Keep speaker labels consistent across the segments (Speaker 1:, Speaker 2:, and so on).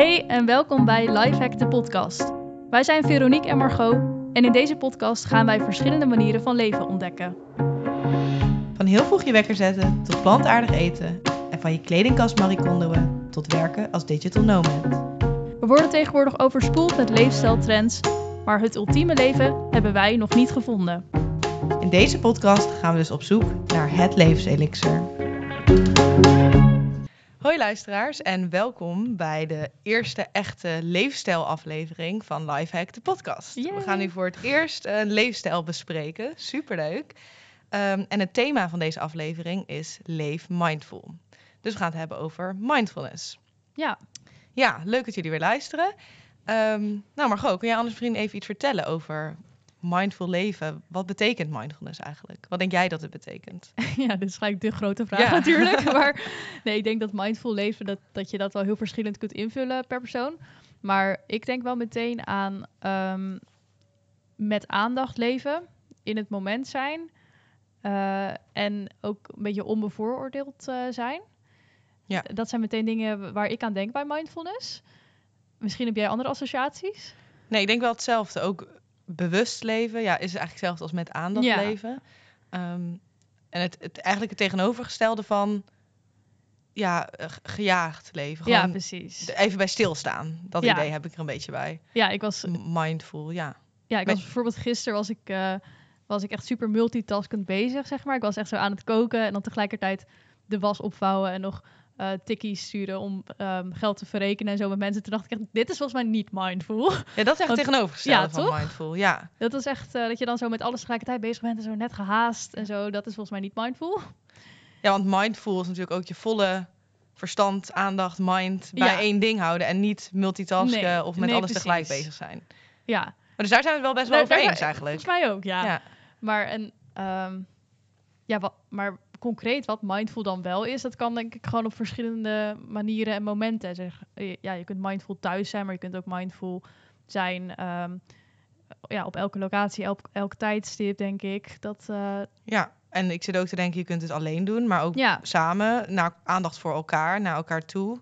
Speaker 1: Hey en welkom bij Lifehack de podcast. Wij zijn Veronique en Margot en in deze podcast gaan wij verschillende manieren van leven ontdekken.
Speaker 2: Van heel vroeg je wekker zetten tot plantaardig eten en van je kledingkast Marie tot werken als digital nomad.
Speaker 1: We worden tegenwoordig overspoeld met leefstijltrends, maar het ultieme leven hebben wij nog niet gevonden.
Speaker 2: In deze podcast gaan we dus op zoek naar het levenselixer. Hoi luisteraars en welkom bij de eerste echte leefstijlaflevering van Lifehack de podcast.
Speaker 1: Yay.
Speaker 2: We gaan nu voor het eerst een leefstijl bespreken. Superleuk. Ehm, en het thema van deze aflevering is Leef Mindful. Dus we gaan het hebben over mindfulness.
Speaker 1: Ja,
Speaker 2: Ja, leuk dat jullie weer luisteren. Ehm, nou Margot, kun jij anders misschien even iets vertellen over mindful leven? Wat betekent mindfulness eigenlijk? Wat denk jij dat het betekent?
Speaker 1: ja dit is gelijk de grote vraag
Speaker 2: Ja.
Speaker 1: natuurlijk. Maar nee, ik denk dat mindful leven, dat, dat je dat wel heel verschillend kunt invullen per persoon. Maar ik denk wel meteen aan ehm, met aandacht leven, in het moment zijn eh, en ook een beetje onbevooroordeeld eh, zijn.
Speaker 2: Ja.
Speaker 1: Dat zijn meteen dingen waar ik aan denk bij mindfulness. Misschien heb jij andere associaties?
Speaker 2: Nee, ik denk wel hetzelfde. Ook bewust leven, ja, is eigenlijk hetzelfde als met aandacht
Speaker 1: Ja.
Speaker 2: leven. Ehm, en het, het eigenlijk het tegenovergestelde van ja, eh, ge- gejaagd leven.
Speaker 1: ja, precies.
Speaker 2: even bij stilstaan. Dat
Speaker 1: Ja.
Speaker 2: idee heb ik er een beetje bij.
Speaker 1: Ja, ik was
Speaker 2: Mindful, ja.
Speaker 1: Ja, ik was bijvoorbeeld gisteren was ik, eh, was ik echt super multitaskend bezig, zeg maar. Ik was echt zo aan het koken en dan tegelijkertijd de was opvouwen en nog eh tikkies sturen om ehm, geld te verrekenen en zo met mensen. Toen dacht ik echt, dit is volgens mij niet mindful.
Speaker 2: Ja, dat is echt
Speaker 1: Want-
Speaker 2: tegenovergestelde
Speaker 1: ja,
Speaker 2: van
Speaker 1: toch?
Speaker 2: mindful. Ja.
Speaker 1: dat is echt eh, dat je dan zo met alles tegelijkertijd bezig bent en zo net gehaast en zo. Dat is volgens mij niet mindful.
Speaker 2: ja, want mindful is natuurlijk ook je volle verstand, aandacht, mind bij
Speaker 1: Ja.
Speaker 2: één ding houden. En niet multitasken
Speaker 1: Nee,
Speaker 2: of met
Speaker 1: nee,
Speaker 2: alles tegelijk bezig zijn.
Speaker 1: Ja,
Speaker 2: Maar dus daar zijn we het wel best wel over eens eigenlijk.
Speaker 1: volgens mij ook, ja.
Speaker 2: Ja.
Speaker 1: Maar, en, ehm, ja, wat, maar concreet wat mindful dan wel is, dat kan denk ik gewoon op verschillende manieren en momenten. Zeg, ja, je kunt mindful thuis zijn, maar je kunt ook mindful zijn ehm, ja, op elke locatie, elk, elk tijdstip, denk ik. Dat, eh,
Speaker 2: Ja, en ik zit ook te denken, je kunt het alleen doen, maar ook
Speaker 1: ja,
Speaker 2: samen, naar aandacht voor elkaar, naar elkaar toe.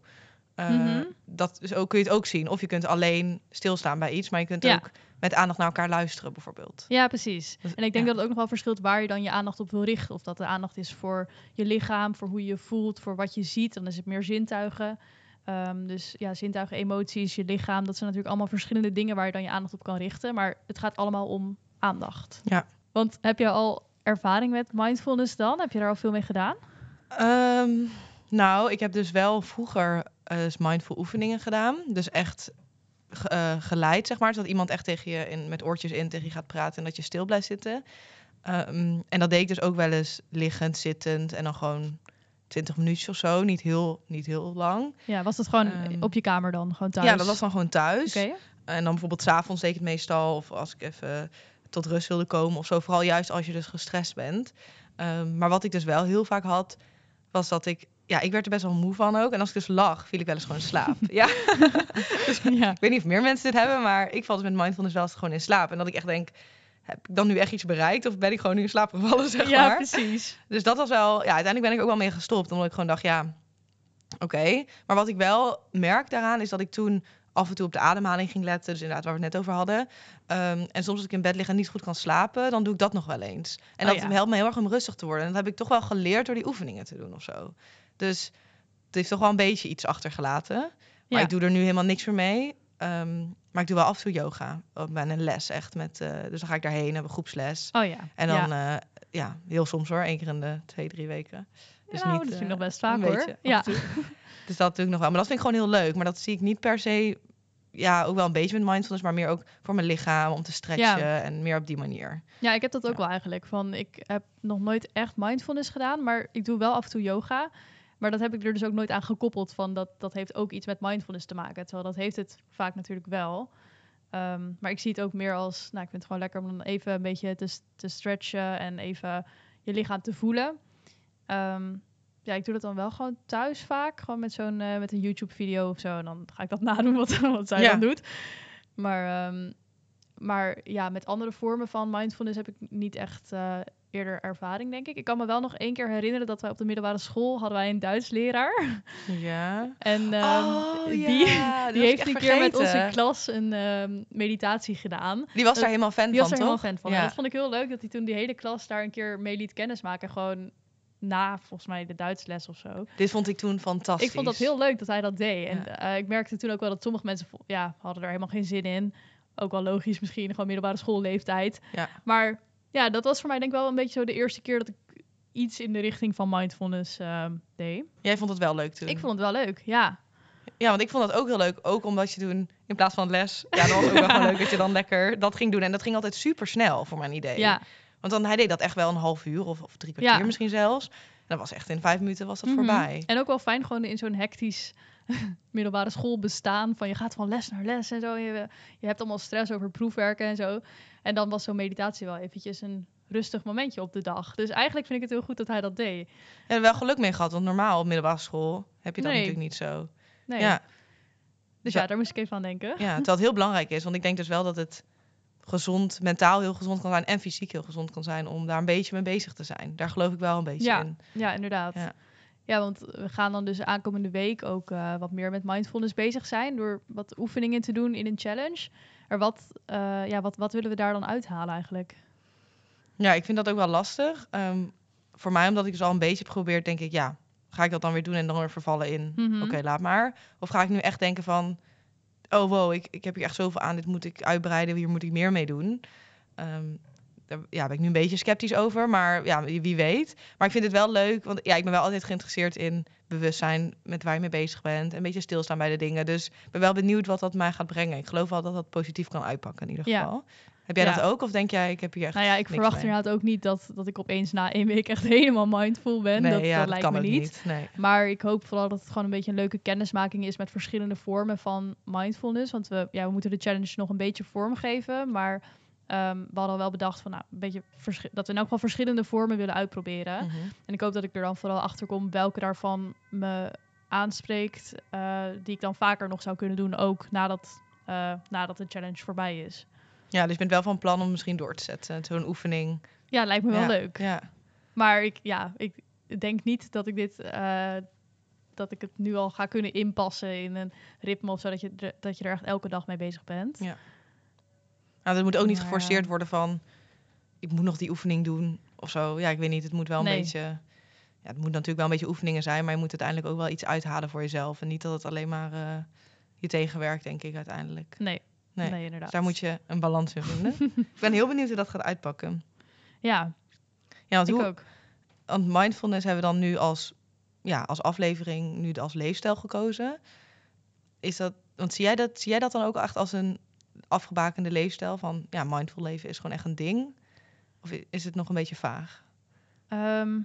Speaker 1: Mhm.
Speaker 2: Dat ook, kun je het ook zien. Of je kunt alleen stilstaan bij iets, maar je kunt
Speaker 1: Ja.
Speaker 2: ook met aandacht naar elkaar luisteren, bijvoorbeeld.
Speaker 1: ja, precies.
Speaker 2: Dus-
Speaker 1: En ik denk
Speaker 2: ja.
Speaker 1: dat het ook nog wel verschilt waar je dan je aandacht op wil richten. Of dat de aandacht is voor je lichaam, voor hoe je je voelt, voor wat je ziet. Dan is het meer zintuigen. Ehm, dus ja, zintuigen, emoties, je lichaam. Dat zijn natuurlijk allemaal verschillende dingen waar je dan je aandacht op kan richten. Maar het gaat allemaal om aandacht.
Speaker 2: Ja.
Speaker 1: Want heb je al ervaring met mindfulness dan? Heb je daar al veel mee gedaan?
Speaker 2: Ehm, nou, ik heb dus wel vroeger eens mindful oefeningen gedaan. Dus echt eh, geleid, zeg maar. Zodat iemand echt tegen je in, met oortjes in tegen je gaat praten en dat je stil blijft zitten. Ehm, en dat deed ik dus ook wel eens liggend, zittend en dan gewoon 20 minuutjes of zo. Niet heel, niet heel lang.
Speaker 1: Ja, was dat gewoon
Speaker 2: Ehm,
Speaker 1: op je kamer dan? Gewoon thuis?
Speaker 2: Ja, dat was dan gewoon thuis.
Speaker 1: Oké.
Speaker 2: En dan bijvoorbeeld s'avonds deed ik het meestal. Of als ik even tot rust wilde komen of zo. Vooral juist als je dus gestrest bent. Ehm, maar wat ik dus wel heel vaak had, was dat ik... Ja, ik werd er best wel moe van ook. En als ik dus lag, viel ik wel eens gewoon in slaap. ja. Dus
Speaker 1: ja.
Speaker 2: ik weet niet of meer mensen dit hebben, maar ik val dus met mindfulness wel eens gewoon in slaap. En dat ik echt denk, heb ik dan nu echt iets bereikt? Of ben ik gewoon nu in slaap gevallen, zeg
Speaker 1: ja,
Speaker 2: maar?
Speaker 1: precies.
Speaker 2: Dus dat was wel, ja, uiteindelijk ben ik ook wel mee gestopt. Omdat ik gewoon dacht, ja, oké. Maar wat ik wel merk daaraan is dat ik toen af en toe op de ademhaling ging letten. Dus inderdaad, waar we het net over hadden. Ehm, en soms als ik in bed lig en niet goed kan slapen, dan doe ik dat nog wel eens. En
Speaker 1: Oh,
Speaker 2: dat
Speaker 1: ja.
Speaker 2: helpt me heel erg om rustig te worden. En dat heb ik toch wel geleerd door die oefeningen te doen of zo. Dus het heeft toch wel een beetje iets achtergelaten. Maar
Speaker 1: Ja.
Speaker 2: ik doe er nu helemaal niks meer mee. Ehm, maar ik doe wel af en toe yoga. Ben een les echt met. eh, dus dan ga ik daarheen, hebben groepsles.
Speaker 1: Oh ja.
Speaker 2: En dan,
Speaker 1: ja.
Speaker 2: ja. ja, heel soms hoor, één keer in de twee, drie weken. Dus
Speaker 1: nou,
Speaker 2: niet,
Speaker 1: dat vind ik
Speaker 2: eh,
Speaker 1: nog best vaak hoor.
Speaker 2: beetje,
Speaker 1: Ja.
Speaker 2: Dus dat doe ik nog wel. Maar dat vind ik gewoon heel leuk. Maar dat zie ik niet per se, ja, ook wel een beetje met mindfulness, maar meer ook voor mijn lichaam, om te stretchen en meer op die manier.
Speaker 1: Ja, ik heb dat ook
Speaker 2: Ja.
Speaker 1: wel eigenlijk. Van, ik heb nog nooit echt mindfulness gedaan, maar ik doe wel af en toe yoga. Maar dat heb ik er dus ook nooit aan gekoppeld van dat, dat heeft ook iets met mindfulness te maken. Terwijl dat heeft het vaak natuurlijk wel. Ehm, maar ik zie het ook meer als, nou ik vind het gewoon lekker om dan even een beetje te, te stretchen en even je lichaam te voelen. Ehm, ja, ik doe dat dan wel gewoon thuis vaak. Gewoon met zo'n eh, met een YouTube video of zo. En dan ga ik dat nadoen wat, wat zij
Speaker 2: Ja.
Speaker 1: dan doet. Maar, ehm, maar ja, met andere vormen van mindfulness heb ik niet echt eh, eerder ervaring, denk ik. Ik kan me wel nog één keer herinneren dat wij op de middelbare school hadden wij een Duits leraar.
Speaker 2: Ja.
Speaker 1: En ehm,
Speaker 2: oh,
Speaker 1: die,
Speaker 2: ja,
Speaker 1: die
Speaker 2: was
Speaker 1: heeft een keer met onze klas een ehm, meditatie gedaan.
Speaker 2: Die was daar helemaal fan
Speaker 1: Die was
Speaker 2: van,
Speaker 1: er helemaal
Speaker 2: toch?
Speaker 1: fan van.
Speaker 2: Ja.
Speaker 1: Dat vond ik heel leuk dat hij toen die hele klas daar een keer mee liet kennismaken. Gewoon na, volgens mij, de Duitsles of zo.
Speaker 2: Dit vond ik toen fantastisch.
Speaker 1: Ik vond dat heel leuk dat hij dat deed. En
Speaker 2: Ja.
Speaker 1: eh, ik merkte toen ook wel dat sommige mensen ja, hadden er helemaal geen zin in. Ook wel logisch misschien, gewoon middelbare schoolleeftijd.
Speaker 2: Ja.
Speaker 1: Maar ja, dat was voor mij denk ik wel een beetje zo de eerste keer dat ik iets in de richting van mindfulness ehm, deed.
Speaker 2: Jij vond het wel leuk toen.
Speaker 1: Ik vond het wel leuk, ja.
Speaker 2: Ja, want ik vond dat ook heel leuk. Ook omdat je toen in plaats van les... Ja, dat was ook wel gewoon leuk dat je dan lekker dat ging doen. En dat ging altijd super snel, voor mijn idee.
Speaker 1: Ja,
Speaker 2: Want dan, hij deed dat echt wel een half uur of, of drie kwartier
Speaker 1: Ja.
Speaker 2: misschien zelfs. En dat was echt in vijf minuten was dat
Speaker 1: Mhm.
Speaker 2: voorbij.
Speaker 1: En ook wel fijn gewoon in zo'n hectisch middelbare school bestaan. Van je gaat van les naar les en zo. Je, je hebt allemaal stress over proefwerken en zo. En dan was zo'n meditatie wel eventjes een rustig momentje op de dag. Dus eigenlijk vind ik het heel goed dat hij dat deed.
Speaker 2: En wel geluk mee gehad, want normaal op middelbare school heb je dat
Speaker 1: Nee.
Speaker 2: natuurlijk niet zo.
Speaker 1: Nee.
Speaker 2: Ja,
Speaker 1: Dus ja, daar moest ik even aan denken.
Speaker 2: ja, terwijl het heel belangrijk is. Want ik denk dus wel dat het gezond, mentaal heel gezond kan zijn en fysiek heel gezond kan zijn om daar een beetje mee bezig te zijn. Daar geloof ik wel een beetje
Speaker 1: Ja.
Speaker 2: in.
Speaker 1: Ja, inderdaad.
Speaker 2: Ja.
Speaker 1: Ja. want we gaan dan dus aankomende week ook eh, wat meer met mindfulness bezig zijn. Door wat oefeningen te doen in een challenge. Er wat, eh, ja, wat, wat willen we daar dan uithalen eigenlijk?
Speaker 2: Ja, ik vind dat ook wel lastig. Ehm, voor mij, omdat ik dus al een beetje heb geprobeerd, denk ik, ja, ga ik dat dan weer doen en dan weer vervallen in,
Speaker 1: Mhm.
Speaker 2: oké, laat maar. Of ga ik nu echt denken van, oh wow, ik, ik heb hier echt zoveel aan, dit moet ik uitbreiden, hier moet ik meer mee doen. Ehm, daar ja, ben ik nu een beetje sceptisch over, maar ja, wie weet. Maar ik vind het wel leuk, want ja, ik ben wel altijd geïnteresseerd in bewustzijn met waar je mee bezig bent. Een beetje stilstaan bij de dingen. Dus ik ben wel benieuwd wat dat mij gaat brengen. Ik geloof wel dat dat positief kan uitpakken in ieder
Speaker 1: Ja.
Speaker 2: geval. Heb jij
Speaker 1: Ja.
Speaker 2: dat ook? Of denk jij, ik heb hier echt
Speaker 1: Nou ja, ik verwacht
Speaker 2: mee?
Speaker 1: inderdaad ook niet dat, dat ik opeens na één week echt helemaal mindful ben.
Speaker 2: Nee,
Speaker 1: dat,
Speaker 2: ja,
Speaker 1: dat lijkt
Speaker 2: kan
Speaker 1: me niet.
Speaker 2: niet. Nee.
Speaker 1: Maar ik hoop vooral dat het gewoon een beetje een leuke kennismaking is met verschillende vormen van mindfulness. Want we, ja, we moeten de challenge nog een beetje vormgeven. Maar ehm, we hadden wel bedacht van, nou, een beetje dat we in elk geval verschillende vormen willen uitproberen.
Speaker 2: Mhm.
Speaker 1: En ik hoop dat ik er dan vooral achter kom welke daarvan me aanspreekt. eh, die ik dan vaker nog zou kunnen doen, ook nadat, eh, nadat de challenge voorbij is.
Speaker 2: Ja, dus je bent wel van plan om misschien door te zetten. Zo'n oefening.
Speaker 1: Ja, lijkt me wel
Speaker 2: ja.
Speaker 1: leuk.
Speaker 2: Ja.
Speaker 1: Maar ik, ja, ik denk niet dat ik dit. eh, dat ik het nu al ga kunnen inpassen in een ritme of zo. Dat je, er- dat je er echt elke dag mee bezig bent.
Speaker 2: Ja. Nou, dat moet ook niet
Speaker 1: Maar,
Speaker 2: geforceerd worden van... ik moet nog die oefening doen of zo. Ja, ik weet niet. Het moet wel een
Speaker 1: Nee.
Speaker 2: beetje... Ja, het moet natuurlijk wel een beetje oefeningen zijn... maar je moet uiteindelijk ook wel iets uithalen voor jezelf. En niet dat het alleen maar eh, je tegenwerkt, denk ik, uiteindelijk.
Speaker 1: Nee,
Speaker 2: Nee.
Speaker 1: nee, inderdaad.
Speaker 2: Dus daar moet je een balans in vinden. ik ben heel benieuwd hoe dat gaat uitpakken.
Speaker 1: Ja,
Speaker 2: Ja, want,
Speaker 1: ik
Speaker 2: hoe,
Speaker 1: ook.
Speaker 2: want mindfulness hebben we dan nu als, ja, als aflevering... nu als leefstijl gekozen. Is dat... Want zie jij dat, zie jij dat dan ook echt als een afgebakende leefstijl? Van, ja, mindful leven is gewoon echt een ding? Of is het nog een beetje vaag?
Speaker 1: Ehm,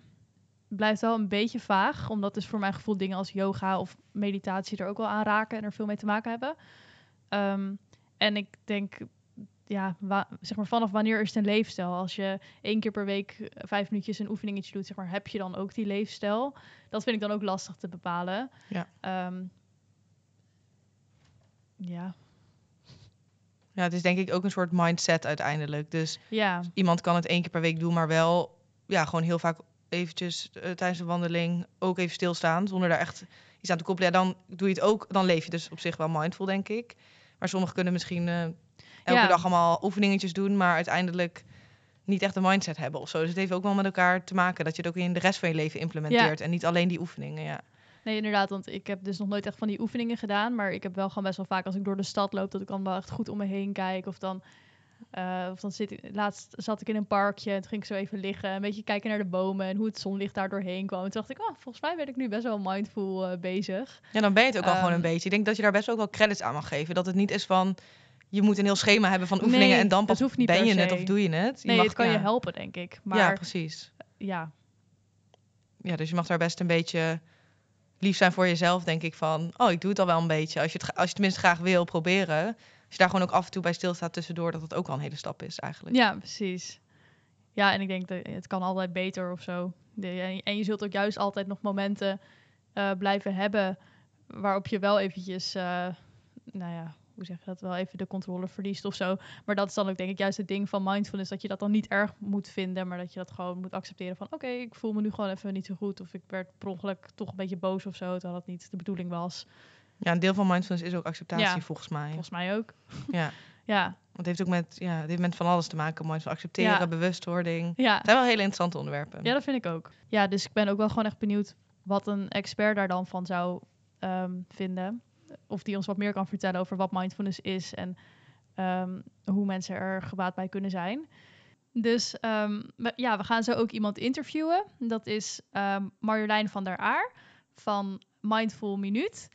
Speaker 1: blijft wel een beetje vaag. Omdat dus voor mijn gevoel dingen als yoga of meditatie er ook wel aan raken. En er veel mee te maken hebben. Ehm, en ik denk... Ja, zeg maar vanaf wanneer is het een leefstijl? Als je één keer per week eh, vijf minuutjes een oefeningetje doet, zeg maar, heb je dan ook die leefstijl? Dat vind ik dan ook lastig te bepalen.
Speaker 2: Ja.
Speaker 1: Ehm, ja.
Speaker 2: Ja, het is denk ik ook een soort mindset uiteindelijk. Dus
Speaker 1: Ja.
Speaker 2: iemand kan het één keer per week doen, maar wel ja, gewoon heel vaak eventjes eh, tijdens een wandeling ook even stilstaan. Zonder daar echt iets aan te koppelen. Ja, dan doe je het ook. Dan leef je dus op zich wel mindful, denk ik. Maar sommigen kunnen misschien eh, elke
Speaker 1: Ja.
Speaker 2: dag allemaal oefeningetjes doen, maar uiteindelijk niet echt een mindset hebben of zo. Dus het heeft ook wel met elkaar te maken dat je het ook in de rest van je leven implementeert. En niet alleen die oefeningen, ja.
Speaker 1: Nee, inderdaad, want ik heb dus nog nooit echt van die oefeningen gedaan. Maar ik heb wel gewoon best wel vaak als ik door de stad loop, dat ik dan wel echt goed om me heen kijk. Of dan, eh, of dan zit ik, laatst zat ik in een parkje en toen ging ik zo even liggen. Een beetje kijken naar de bomen en hoe het zonlicht daar doorheen kwam. En toen dacht ik, oh, volgens mij ben ik nu best wel mindful eh, bezig.
Speaker 2: Ja, dan ben je het ook al gewoon een
Speaker 1: Ehm,
Speaker 2: beetje. Ik denk dat je daar best ook wel credits aan mag geven. Dat het niet is van, je moet een heel schema hebben van oefeningen
Speaker 1: Nee,
Speaker 2: en dan pas
Speaker 1: hoeft niet
Speaker 2: ben je het of doe je het. Je
Speaker 1: Nee,
Speaker 2: mag-
Speaker 1: het kan
Speaker 2: ja.
Speaker 1: je helpen, denk ik. Maar
Speaker 2: Ja,
Speaker 1: ja,
Speaker 2: precies.
Speaker 1: ja,
Speaker 2: Ja, dus je mag daar best een beetje lief zijn voor jezelf, denk ik. Van, oh, ik doe het al wel een beetje. Als je het, als je tenminste graag wil proberen. Als je daar gewoon ook af en toe bij stilstaat tussendoor, dat het ook al een hele stap is eigenlijk.
Speaker 1: ja, precies. Ja, en ik denk dat het kan altijd beter of zo. En je zult ook juist altijd nog momenten eh, blijven hebben waarop je wel eventjes, eh, nou ja, hoe zeg je dat, wel even de controle verliest of zo. Maar dat is dan ook denk ik juist het ding van mindfulness, dat je dat dan niet erg moet vinden, maar dat je dat gewoon moet accepteren van oké, ik voel me nu gewoon even niet zo goed of ik werd per ongeluk toch een beetje boos of zo, terwijl dat niet de bedoeling was.
Speaker 2: Ja, een deel van mindfulness is ook acceptatie
Speaker 1: Ja.
Speaker 2: volgens mij.
Speaker 1: Volgens mij ook.
Speaker 2: Ja.
Speaker 1: Ja,
Speaker 2: Want het heeft ook met, ja, het heeft met van alles te maken. Mindful accepteren,
Speaker 1: Ja.
Speaker 2: bewustwording.
Speaker 1: ja.
Speaker 2: Het zijn wel hele interessante onderwerpen.
Speaker 1: Ja, dat vind ik ook. Ja, dus ik ben ook wel gewoon echt benieuwd wat een expert daar dan van zou ehm, vinden. Of die ons wat meer kan vertellen over wat mindfulness is en ehm, hoe mensen er gebaat bij kunnen zijn. Dus ehm, we- ja, we gaan zo ook iemand interviewen. Dat is ehm, Marjolein van der Aar van Mindful Minuut.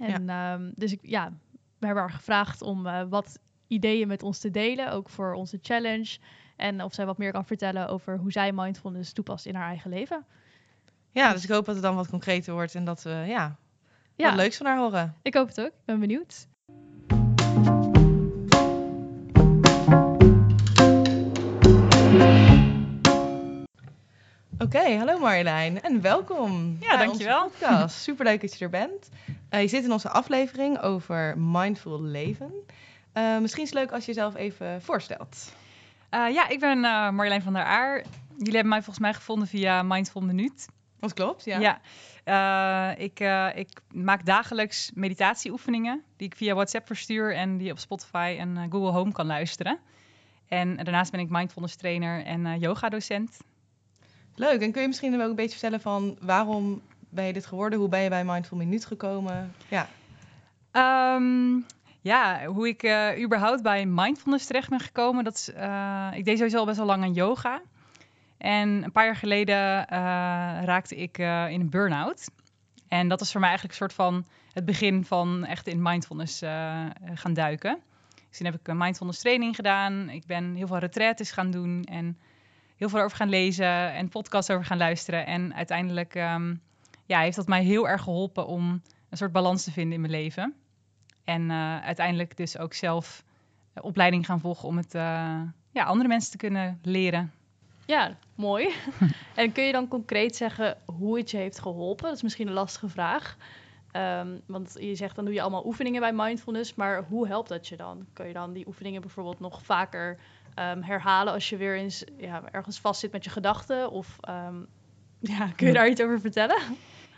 Speaker 1: En ehm, dus ik, ja, we hebben haar gevraagd om eh, wat ideeën met ons te delen, ook voor onze challenge. En of zij wat meer kan vertellen over hoe zij mindfulness toepast in haar eigen leven.
Speaker 2: Ja, dus ik hoop dat het dan wat concreter wordt en dat we ja,
Speaker 1: Ja,
Speaker 2: wat leuks van haar horen.
Speaker 1: ik hoop het ook. Ik ben benieuwd.
Speaker 2: Oké, hallo Marjolein en welkom.
Speaker 3: Ja,
Speaker 2: bij
Speaker 3: dankjewel.
Speaker 2: onze podcast. Superleuk dat je er bent. Eh, je zit in onze aflevering over mindful leven. Eh, misschien is het leuk als je jezelf even voorstelt.
Speaker 3: Eh, ja, ik ben Marjolein van der Aar. Jullie hebben mij volgens mij gevonden via Mindful Minuut.
Speaker 2: Dat klopt, ja.
Speaker 3: Ja. Eh, ik, eh, ik maak dagelijks meditatieoefeningen die ik via WhatsApp verstuur en die je op Spotify en eh, Google Home kan luisteren. En daarnaast ben ik mindfulness trainer en eh yoga docent.
Speaker 2: Leuk. En kun je misschien ook een beetje vertellen van waarom ben je dit geworden? Hoe ben je bij Mindful Minuut gekomen? Ja,
Speaker 3: Ehm, ja, hoe ik überhaupt bij mindfulness terecht ben gekomen. Dat is, ik deed sowieso al best wel lang aan yoga. En een paar jaar geleden eh, raakte ik eh, in een burn-out. En dat was voor mij eigenlijk een soort van het begin van echt in mindfulness eh, gaan duiken. Dus toen heb ik een mindfulness training gedaan. Ik ben heel veel retraites gaan doen en heel veel over gaan lezen en podcasts over gaan luisteren. En uiteindelijk ehm, ja, heeft dat mij heel erg geholpen om een soort balans te vinden in mijn leven. En uiteindelijk dus ook zelf opleiding gaan volgen om het ja, andere mensen te kunnen leren.
Speaker 1: Ja, mooi. en kun je dan concreet zeggen hoe het je heeft geholpen? Dat is misschien een lastige vraag. Ehm, want je zegt dan doe je allemaal oefeningen bij mindfulness, maar hoe helpt dat je dan? Kun je dan die oefeningen bijvoorbeeld nog vaker ehm, herhalen als je weer eens ja, ergens vast zit met je gedachten? Of ehm, ja, kun je daar iets over vertellen?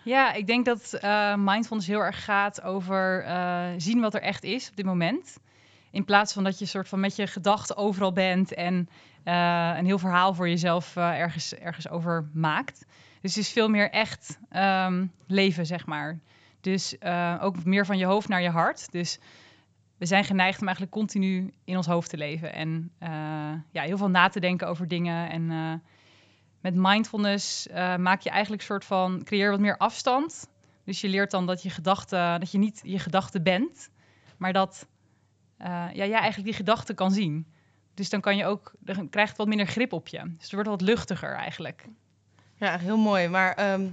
Speaker 3: Ja, ik denk dat eh, mindfulness heel erg gaat over eh, zien wat er echt is op dit moment. In plaats van dat je soort van met je gedachten overal bent en eh, een heel verhaal voor jezelf eh, ergens, ergens over maakt. Dus het is veel meer echt ehm, leven, zeg maar. Dus eh, ook meer van je hoofd naar je hart. Dus we zijn geneigd om eigenlijk continu in ons hoofd te leven. En ja, heel veel na te denken over dingen. En met mindfulness maak je eigenlijk een soort van creëer wat meer afstand. Dus je leert dan dat je gedachten, dat je niet je gedachten bent, maar dat ja, jij eigenlijk die gedachten kan zien. Dus dan kan je ook, dan krijgt het wat minder grip op je. Dus het wordt wat luchtiger eigenlijk.
Speaker 2: ja heel mooi. Maar ehm,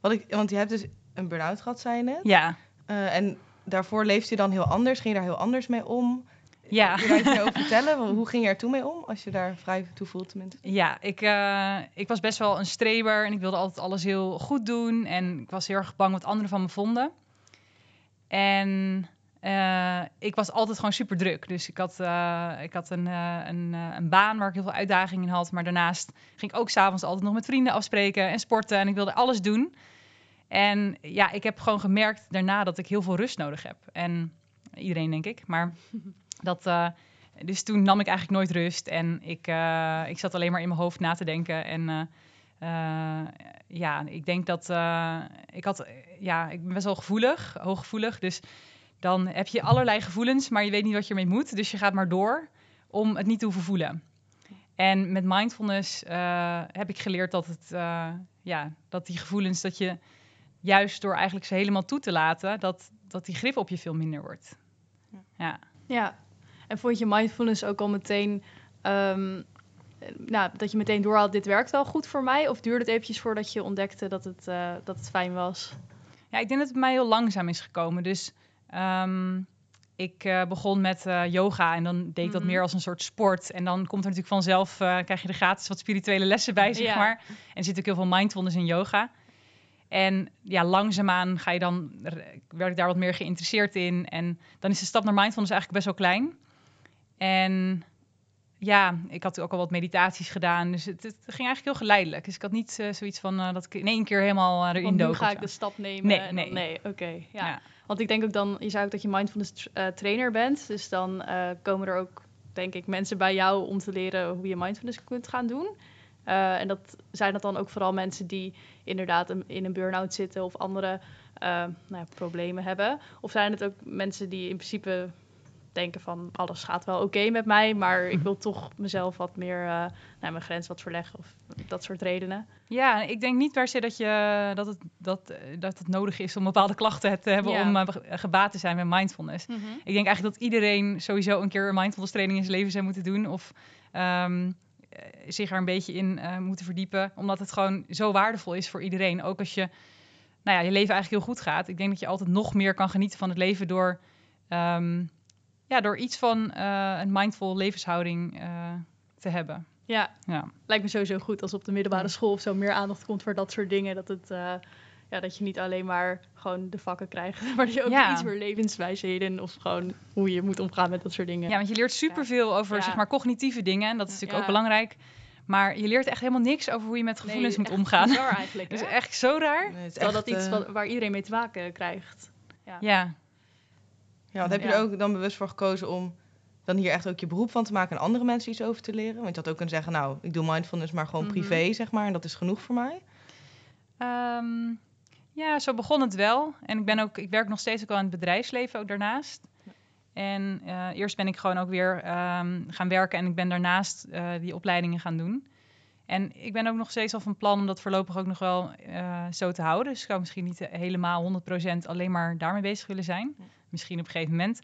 Speaker 2: wat ik, want je hebt dus een burn-out gehad, zei je net.
Speaker 3: Ja,
Speaker 2: Eh, en daarvoor leefde je dan heel anders. Ging je daar heel anders mee om?
Speaker 3: ja.
Speaker 2: Kun je daar over vertellen? Hoe ging je er toen mee om? Als je daar vrij toe voelt tenminste.
Speaker 3: Ja, ik, eh, ik was best wel een streber en ik wilde altijd alles heel goed doen. En ik was heel erg bang wat anderen van me vonden. En eh, ik was altijd gewoon super druk. Dus ik had, eh, ik had een, eh, een, een baan waar ik heel veel uitdagingen in had. Maar daarnaast ging ik ook s'avonds altijd nog met vrienden afspreken en sporten. En ik wilde alles doen. En ja, ik heb gewoon gemerkt daarna dat ik heel veel rust nodig heb. En iedereen, denk ik. Maar dat... dus toen nam ik eigenlijk nooit rust en ik, ik zat alleen maar in mijn hoofd na te denken. En ja, ik denk dat ik had, ja, ik ben best wel gevoelig, hooggevoelig. Dus dan heb je allerlei gevoelens, maar je weet niet wat je ermee moet. Dus je gaat maar door om het niet te hoeven voelen. En met mindfulness eh, heb ik geleerd dat het, eh, ja, dat die gevoelens, dat je juist door eigenlijk ze helemaal toe te laten, dat, dat die grip op je veel minder wordt. Ja.
Speaker 1: Ja, en vond je mindfulness ook al meteen, ehm, eh, nou, dat je meteen doorhaalt, dit werkt wel goed voor mij? Of duurde het eventjes voordat je ontdekte dat het, eh, dat het fijn was?
Speaker 3: Ja, ik denk dat het mij heel langzaam is gekomen. Dus ehm, ik eh, begon met eh, yoga en dan deed ik dat
Speaker 1: Mhm.
Speaker 3: meer als een soort sport. En dan komt er natuurlijk vanzelf, eh, krijg je er gratis wat spirituele lessen bij, zeg
Speaker 1: Ja.
Speaker 3: maar. En zit ook heel veel mindfulness in yoga. En ja, langzaamaan ga je dan, werd ik daar wat meer geïnteresseerd in. En dan is de stap naar mindfulness eigenlijk best wel klein. En ja, ik had ook al wat meditaties gedaan. Dus het, het ging eigenlijk heel geleidelijk. Dus ik had niet uh, zoiets van uh, dat ik in één keer helemaal uh, erin
Speaker 1: Want nu
Speaker 3: dook.
Speaker 1: ga ik de stap nemen.
Speaker 3: Nee, nee.
Speaker 1: nee oké. ja.
Speaker 3: Ja.
Speaker 1: Want ik denk ook dan, je zei ook dat je mindfulness tr- eh, trainer bent. Dus dan eh, komen er ook, denk ik, mensen bij jou om te leren hoe je mindfulness kunt gaan doen. Eh, en dat zijn dat dan ook vooral mensen die inderdaad in een burn-out zitten of andere nou ja, problemen hebben. Of zijn het ook mensen die in principe denken van alles gaat wel oké met mij, maar ik wil toch mezelf wat meer eh, naar mijn grens wat verleggen of dat soort redenen.
Speaker 3: Ja, ik denk niet per se dat, je, dat, het, dat, eh, dat het nodig is om bepaalde klachten te hebben
Speaker 1: Ja.
Speaker 3: om eh, ge- gebaat te zijn met mindfulness. Ik denk eigenlijk dat iedereen sowieso een keer een mindfulness training in zijn leven zou moeten doen. Of ehm, eh, zich er een beetje in moeten verdiepen. Omdat het gewoon zo waardevol is voor iedereen. Ook als je nou ja, je leven eigenlijk heel goed gaat. Ik denk dat je altijd nog meer kan genieten van het leven door, ehm, ja, door iets van eh, een mindful levenshouding eh, te hebben.
Speaker 1: Ja,
Speaker 3: Ja.
Speaker 1: lijkt me sowieso goed als op de middelbare school of zo meer aandacht komt voor dat soort dingen. Dat, het, eh, ja, dat je niet alleen maar gewoon de vakken krijgt, maar dat je ook
Speaker 3: Ja.
Speaker 1: iets meer levenswijsheden of gewoon hoe je moet omgaan met dat soort dingen.
Speaker 3: Ja, want je leert superveel over
Speaker 1: Ja.
Speaker 3: zeg maar, cognitieve dingen. En dat is natuurlijk
Speaker 1: Ja.
Speaker 3: ook belangrijk. Maar je leert echt helemaal niks over hoe je met
Speaker 1: Nee,
Speaker 3: gevoelens moet omgaan.
Speaker 1: bizar eigenlijk.
Speaker 3: Dat is echt zo raar.
Speaker 2: Nee, het is echt,
Speaker 1: dat iets
Speaker 2: eh,
Speaker 1: wat, waar iedereen mee te maken krijgt.
Speaker 3: Ja.
Speaker 2: Ja, want heb je er ook dan bewust voor gekozen om dan hier echt ook je beroep van te maken en andere mensen iets over te leren? Want je had ook kunnen zeggen, nou, ik doe mindfulness maar gewoon
Speaker 1: Mhm.
Speaker 2: privé, zeg maar, en dat is genoeg voor mij.
Speaker 3: Ehm, ja, zo begon het wel. En ik, ben ook, ik werk nog steeds ook wel in het bedrijfsleven ook daarnaast. En eh, eerst ben ik gewoon ook weer ehm, gaan werken en ik ben daarnaast eh, die opleidingen gaan doen. En ik ben ook nog steeds al van plan om dat voorlopig ook nog wel eh, zo te houden. Dus ik zou misschien niet helemaal 100% alleen maar daarmee bezig willen zijn. Misschien op een gegeven moment.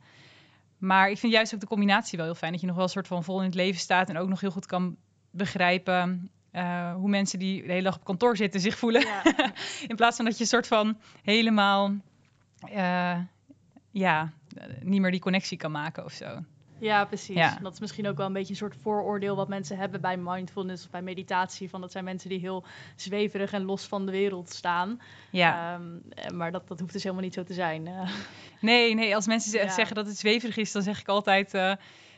Speaker 3: Maar ik vind juist ook de combinatie wel heel fijn. Dat je nog wel een soort van vol in het leven staat en ook nog heel goed kan begrijpen eh, hoe mensen die de hele dag op kantoor zitten zich voelen.
Speaker 1: Ja.
Speaker 3: In plaats van dat je een soort van helemaal eh, ja, niet meer die connectie kan maken of zo.
Speaker 1: Ja, precies.
Speaker 3: Ja.
Speaker 1: Dat is misschien ook wel een beetje een soort vooroordeel wat mensen hebben bij mindfulness of bij meditatie. Van dat zijn mensen die heel zweverig en los van de wereld staan.
Speaker 3: Ja.
Speaker 1: Ehm, eh, maar dat, dat hoeft dus helemaal niet zo te zijn. eh.
Speaker 3: Nee, nee, als mensen
Speaker 1: Ja.
Speaker 3: zeggen dat het zweverig is, dan zeg ik altijd. eh,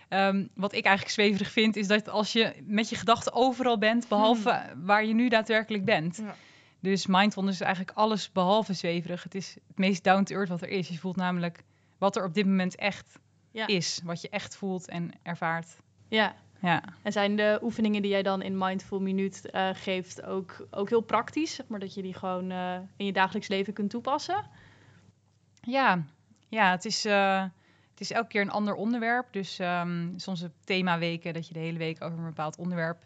Speaker 3: ehm, wat ik eigenlijk zweverig vind, is dat als je met je gedachten overal bent, behalve waar je nu daadwerkelijk bent.
Speaker 2: Ja.
Speaker 3: Dus mindfulness is eigenlijk alles behalve zweverig. Het is het meest down to earth wat er is. Je voelt namelijk wat er op dit moment echt
Speaker 1: Ja.
Speaker 3: is. Wat je echt voelt en ervaart.
Speaker 1: ja.
Speaker 3: Ja.
Speaker 1: En zijn de oefeningen die jij dan in Mindful Minuut eh, geeft ook, ook heel praktisch? Zeg maar dat je die gewoon eh, in je dagelijks leven kunt toepassen?
Speaker 3: Ja, ja het, is, eh, het is elke keer een ander onderwerp. Dus ehm, soms op themaweken dat je de hele week over een bepaald onderwerp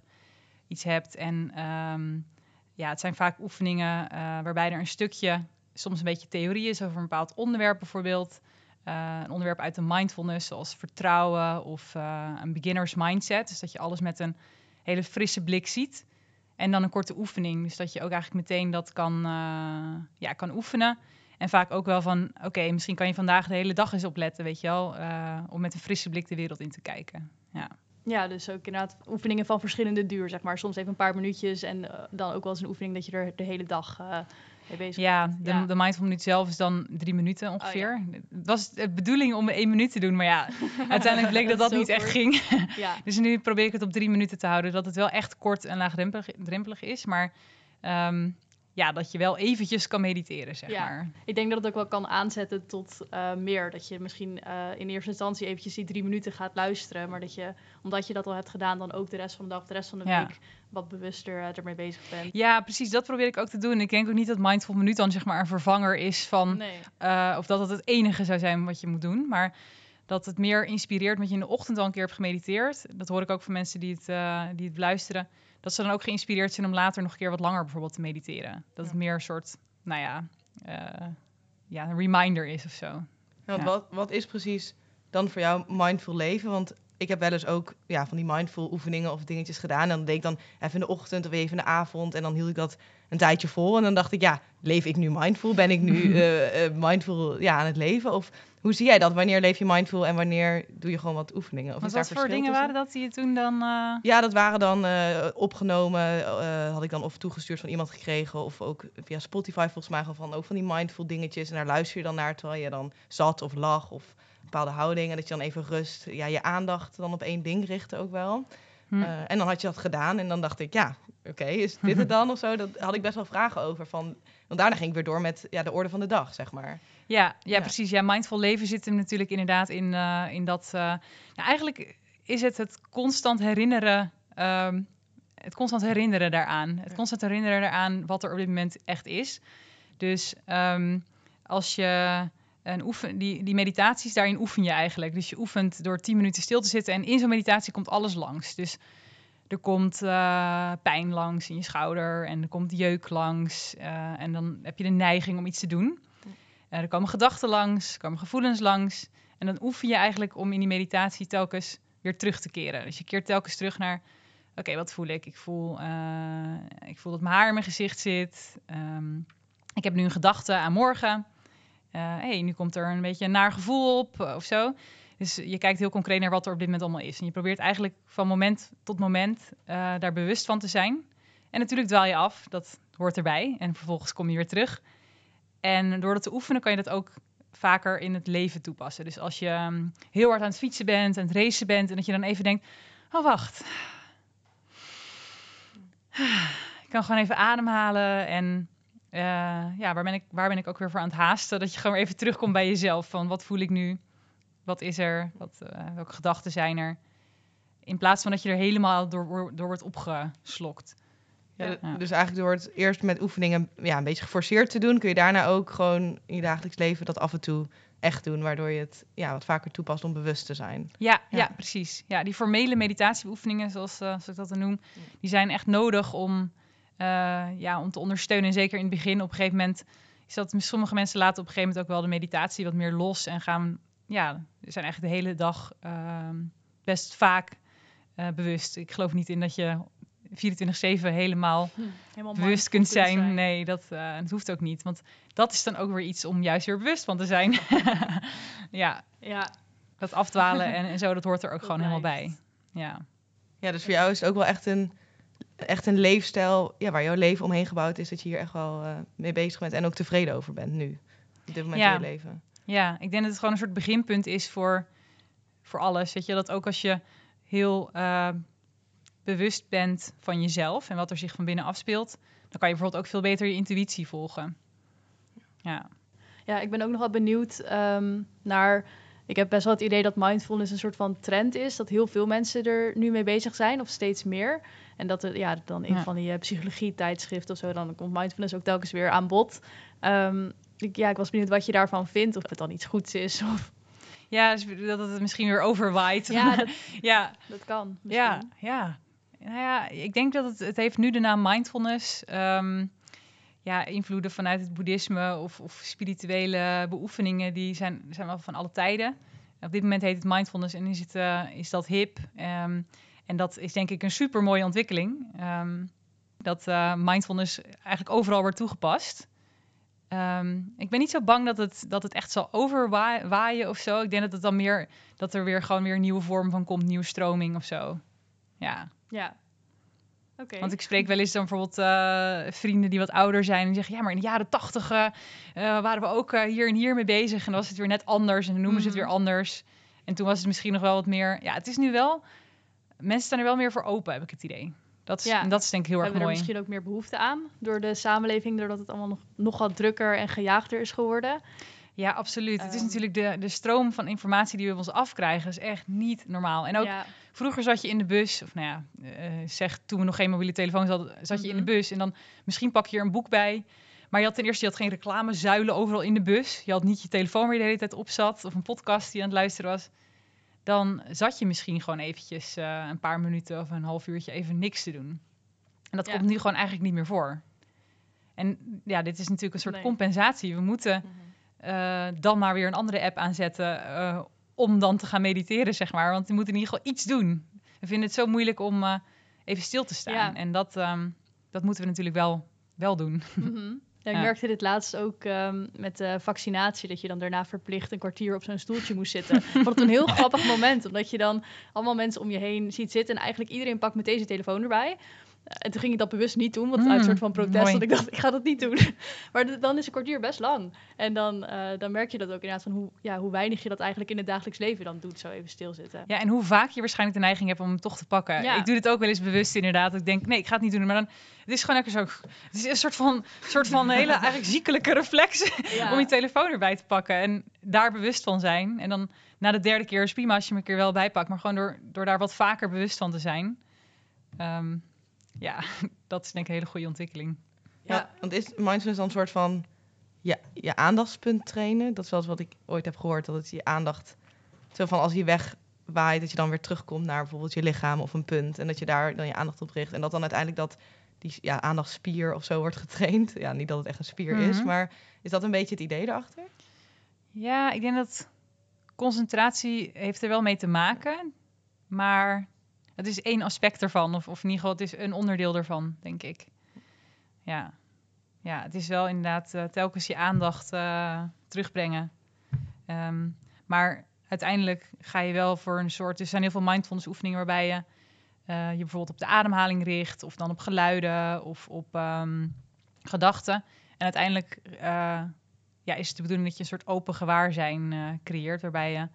Speaker 3: iets hebt. En ehm, ja, het zijn vaak oefeningen waarbij er een stukje, soms een beetje theorie is over een bepaald onderwerp bijvoorbeeld. Eh, een onderwerp uit de mindfulness, zoals vertrouwen of eh, een beginner's mindset. Dus dat je alles met een hele frisse blik ziet. En dan een korte oefening. Dus dat je ook eigenlijk meteen dat kan, eh, ja, kan oefenen. En vaak ook wel van, oké, misschien kan je vandaag de hele dag eens opletten, weet je wel. om met een frisse blik de wereld in te kijken. Ja,
Speaker 1: Ja, dus ook inderdaad oefeningen van verschillende duur, zeg maar. Soms even een paar minuutjes en dan ook wel eens een oefening dat je er de hele dag mee bezig
Speaker 3: ja de,
Speaker 1: Ja.
Speaker 3: de mindful minuut zelf is dan drie minuten ongeveer. Het was de bedoeling om één minuut te doen, maar ja, uiteindelijk bleek dat dat niet echt ging.
Speaker 1: Ja.
Speaker 3: Dus nu probeer ik het op drie minuten te houden. Dat het wel echt kort en laagdrempelig drempelig is. Maar ehm, ja, dat je wel eventjes kan mediteren, zeg
Speaker 1: Ja.
Speaker 3: maar.
Speaker 1: Ik denk dat het ook wel kan aanzetten tot eh, meer. Dat je misschien eh, in eerste instantie eventjes die drie minuten gaat luisteren. Maar dat je, omdat je dat al hebt gedaan, dan ook de rest van de dag, de rest van de
Speaker 3: Ja.
Speaker 1: week wat bewuster eh, ermee bezig bent.
Speaker 3: Ja, precies. Dat probeer ik ook te doen. Ik denk ook niet dat mindful minuut dan zeg maar een vervanger is van...
Speaker 1: Nee.
Speaker 3: of dat het het enige zou zijn wat je moet doen. Maar dat het meer inspireert met je in de ochtend al een keer hebt gemediteerd. Dat hoor ik ook van mensen die het, die het luisteren. Dat ze dan ook geïnspireerd zijn om later nog een keer wat langer bijvoorbeeld te mediteren. Dat het meer een soort, nou ja, eh, ja, een reminder is of zo.
Speaker 2: Ja, wat, wat is precies dan voor jou mindful leven? Want ik heb wel eens ook ja, van die mindful oefeningen of dingetjes gedaan. En dan deed ik dan even in de ochtend of even in de avond. En dan hield ik dat een tijdje vol. En dan dacht ik, ja, leef ik nu mindful? Ben ik nu eh, eh, mindful ja, aan het leven? Of hoe zie jij dat? Wanneer leef je mindful en wanneer doe je gewoon wat oefeningen? Of
Speaker 3: Wat,
Speaker 2: daar
Speaker 3: voor dingen
Speaker 2: tussen?
Speaker 3: waren dat die je toen dan... eh,
Speaker 2: Ja, dat waren dan eh, opgenomen. eh, had ik dan of toegestuurd van iemand gekregen. Of ook via Spotify volgens mij van ook van die mindful dingetjes. En daar luister je dan naar terwijl je dan zat of lag of een bepaalde houding. En dat je dan even rust, ja, je aandacht dan op één ding richtte ook wel.
Speaker 3: hm.
Speaker 2: En dan had je dat gedaan en dan dacht ik, ja, oké, is dit het dan of zo? Daar had ik best wel vragen over. Van, want daarna ging ik weer door met ja, de orde van de dag, zeg maar.
Speaker 3: Ja, ja, precies. Ja, mindful leven zit hem natuurlijk inderdaad in, eh, in dat. eh, nou, eigenlijk is het het constant herinneren. ehm, het constant herinneren daaraan. Het constant herinneren daaraan wat er op dit moment echt is. Dus ehm, als je een oefen, die, die meditaties, daarin oefen je eigenlijk. Dus je oefent door 10 minuten stil te zitten. En in zo'n meditatie komt alles langs. Dus er komt eh, pijn langs in je schouder en er komt jeuk langs. en dan heb je de neiging om iets te doen. Eh, er komen gedachten langs, er komen gevoelens langs. En dan oefen je eigenlijk om in die meditatie telkens weer terug te keren. Dus je keert telkens terug naar, oké, wat voel ik? Ik voel, eh, ik voel dat mijn haar in mijn gezicht zit. Ehm, ik heb nu een gedachte aan morgen. Eh hey, nu komt er een beetje een naar gevoel op of zo. Dus je kijkt heel concreet naar wat er op dit moment allemaal is. En je probeert eigenlijk van moment tot moment daar bewust van te zijn. En natuurlijk dwaal je af, dat hoort erbij. En vervolgens kom je weer terug. En door dat te oefenen kan je dat ook vaker in het leven toepassen. Dus als je ehm, heel hard aan het fietsen bent, aan het racen bent... en dat je dan even denkt, oh wacht. Ik kan gewoon even ademhalen en... eh, ja, waar ben, ik, waar ben ik ook weer voor aan het haasten? Dat je gewoon even terugkomt bij jezelf. Van wat voel ik nu? Wat is er? Wat, eh, welke gedachten zijn er? In plaats van dat je er helemaal door, door wordt opgeslokt.
Speaker 2: Ja,
Speaker 3: Ja.
Speaker 2: d- Dus eigenlijk door het eerst met oefeningen ja, een beetje geforceerd te doen, kun je daarna ook gewoon in je dagelijks leven dat af en toe echt doen, waardoor je het ja, wat vaker toepast om bewust te zijn.
Speaker 3: Ja, ja.
Speaker 2: Ja.
Speaker 3: precies. Ja, die formele meditatieoefeningen, zoals, eh, zoals ik dat dan noem, die zijn echt nodig om, eh, ja, om te ondersteunen. En zeker in het begin, op een gegeven moment, is dat sommige mensen laten op een gegeven moment ook wel de meditatie wat meer los en gaan, ja, zijn eigenlijk de hele dag ehm, best vaak eh, bewust. Ik geloof niet in dat je 24/7 helemaal
Speaker 1: Helemaal
Speaker 3: bewust kunt zijn. Nee, dat, eh, dat hoeft ook niet. Want dat is dan ook weer iets om juist weer bewust van te zijn. ja,
Speaker 1: Ja,
Speaker 3: dat afdwalen en, en zo, dat hoort er ook
Speaker 1: Dat
Speaker 3: gewoon helemaal bij. Ja.
Speaker 2: Ja, dus voor jou is het ook wel echt een, echt een leefstijl ja, waar jouw leven omheen gebouwd is, dat je hier echt wel eh, mee bezig bent en ook tevreden over bent nu, op dit moment
Speaker 3: Ja.
Speaker 2: in je leven.
Speaker 3: ja, ik denk dat het gewoon een soort beginpunt is voor, voor alles. Weet je, dat ook als je heel eh, bewust bent van jezelf en wat er zich van binnen afspeelt, dan kan je bijvoorbeeld ook veel beter je intuïtie volgen. Ja,
Speaker 1: Ja, ik ben ook nog wel benieuwd ehm, naar. Ik heb best wel het idee dat mindfulness een soort van trend is. Dat heel veel mensen er nu mee bezig zijn, of steeds meer. En dat er, ja, dan in
Speaker 3: Ja.
Speaker 1: van die eh, psychologie-tijdschriften of zo, dan komt mindfulness ook telkens weer aan bod. Ehm, ik, ja, ik was benieuwd wat je daarvan vindt. Of het dan iets goeds is. Of,
Speaker 3: ja dus dat het misschien weer overwaait.
Speaker 1: ja, dat,
Speaker 3: ja,
Speaker 1: dat kan.
Speaker 3: Ja,
Speaker 1: misschien.
Speaker 3: ja. Nou ja, ik denk dat het, het heeft nu de naam mindfulness. Ehm, ja, invloeden vanuit het boeddhisme of, of spirituele beoefeningen, die zijn, zijn wel van alle tijden. Op dit moment heet het mindfulness en is, het, eh, is dat hip. Ehm, en dat is denk ik een super mooie ontwikkeling. Ehm, dat eh, mindfulness eigenlijk overal wordt toegepast. Ik ben niet zo bang dat het, dat het echt zal overwaaien of zo. Ik denk dat het dan meer dat er weer gewoon weer nieuwe vorm van komt, nieuwe stroming of zo. Ja,
Speaker 1: Ja. Oké.
Speaker 3: want ik spreek wel eens dan bijvoorbeeld eh, vrienden die wat ouder zijn en die zeggen, ja, maar in de jaren tachtig eh, eh, waren we ook hier en hier mee bezig en dan was het weer net anders en dan noemen ze het
Speaker 1: Mhm.
Speaker 3: weer anders. En toen was het misschien nog wel wat meer, ja, het is nu wel, mensen staan er wel meer voor open, heb ik het idee. Dat is,
Speaker 1: Ja.
Speaker 3: dat is denk ik heel erg
Speaker 1: hebben we er
Speaker 3: mooi.
Speaker 1: misschien ook meer behoefte aan door de samenleving, doordat het allemaal nog, nogal drukker en gejaagder is geworden.
Speaker 3: Ja, absoluut. het is
Speaker 1: Ehm.
Speaker 3: natuurlijk de, de stroom van informatie die we ons afkrijgen, is echt niet normaal. En ook
Speaker 1: ja,
Speaker 3: Vroeger zat je in de bus, of nou ja, eh, zeg toen we nog geen mobiele telefoons hadden, zat je in de
Speaker 1: Mhm.
Speaker 3: bus en dan misschien pak je er een boek bij. Maar je had ten eerste je had geen reclamezuilen overal in de bus. Je had niet je telefoon waar je de hele tijd op zat of een podcast die aan het luisteren was. Dan zat je misschien gewoon eventjes eh, een paar minuten of een half uurtje even niks te doen. En dat
Speaker 1: Ja.
Speaker 3: komt nu gewoon eigenlijk niet meer voor. En ja, dit is natuurlijk een soort
Speaker 1: Nee.
Speaker 3: compensatie. We moeten eh, dan maar weer een andere app aanzetten eh, om dan te gaan mediteren, zeg maar. Want je moet in ieder geval iets doen. We vinden het zo moeilijk om eh, even stil te staan.
Speaker 1: Ja.
Speaker 3: En dat, ehm, dat moeten we natuurlijk wel wel doen.
Speaker 1: Mhm. Ja, ik
Speaker 3: Ja.
Speaker 1: merkte dit laatst ook ehm, met de vaccinatie, dat je dan daarna verplicht een kwartier op zo'n stoeltje moest zitten. Ik vond het een heel grappig moment, omdat je dan allemaal mensen om je heen ziet zitten en eigenlijk iedereen pakt meteen zijn telefoon erbij. En toen ging ik dat bewust niet doen, want uit een
Speaker 3: Mm,
Speaker 1: soort van protest,
Speaker 3: mooi.
Speaker 1: want ik dacht, ik ga dat niet doen. Maar dan is een kwartier best lang. En dan, eh, dan merk je dat ook inderdaad van hoe, ja, hoe weinig je dat eigenlijk in het dagelijks leven dan doet, zo even stilzitten.
Speaker 3: Ja, en hoe vaak je waarschijnlijk de neiging hebt om hem toch te pakken.
Speaker 1: Ja.
Speaker 3: Ik doe dit ook wel eens bewust inderdaad. Ik denk, nee, ik ga het niet doen. Maar dan, het is gewoon lekker zo... Het is een soort van, soort van hele eigenlijk ziekelijke reflex
Speaker 1: Ja.
Speaker 3: om je telefoon erbij te pakken. En daar bewust van zijn. En dan na de derde keer is prima als je hem een keer wel bijpakt. Maar gewoon door, door daar wat vaker bewust van te zijn. Ehm, ja, dat is denk ik een hele goede ontwikkeling.
Speaker 2: Ja,
Speaker 1: Ja.
Speaker 2: want is mindfulness dan een soort van ja, je aandachtspunt trainen? Dat is wel eens wat ik ooit heb gehoord, dat het je aandacht... Zo van als je wegwaait, dat je dan weer terugkomt naar bijvoorbeeld je lichaam of een punt. En dat je daar dan je aandacht op richt. En dat dan uiteindelijk dat die ja, aandachtspier of zo wordt getraind. Ja, niet dat het echt een spier is,
Speaker 3: Mhm.
Speaker 2: maar is dat een beetje het idee erachter?
Speaker 3: Ja, ik denk dat concentratie heeft er wel mee te maken. Maar het is één aspect ervan. Of, of in ieder geval, het is een onderdeel ervan, denk ik. Ja, ja het is wel inderdaad eh, telkens je aandacht eh, terugbrengen. Ehm, maar uiteindelijk ga je wel voor een soort... Er zijn heel veel mindfulness oefeningen waarbij je eh, je bijvoorbeeld op de ademhaling richt. Of dan op geluiden of op ehm, gedachten. En uiteindelijk... ja, is het de bedoeling dat je een soort open gewaarzijn creëert, waarbij je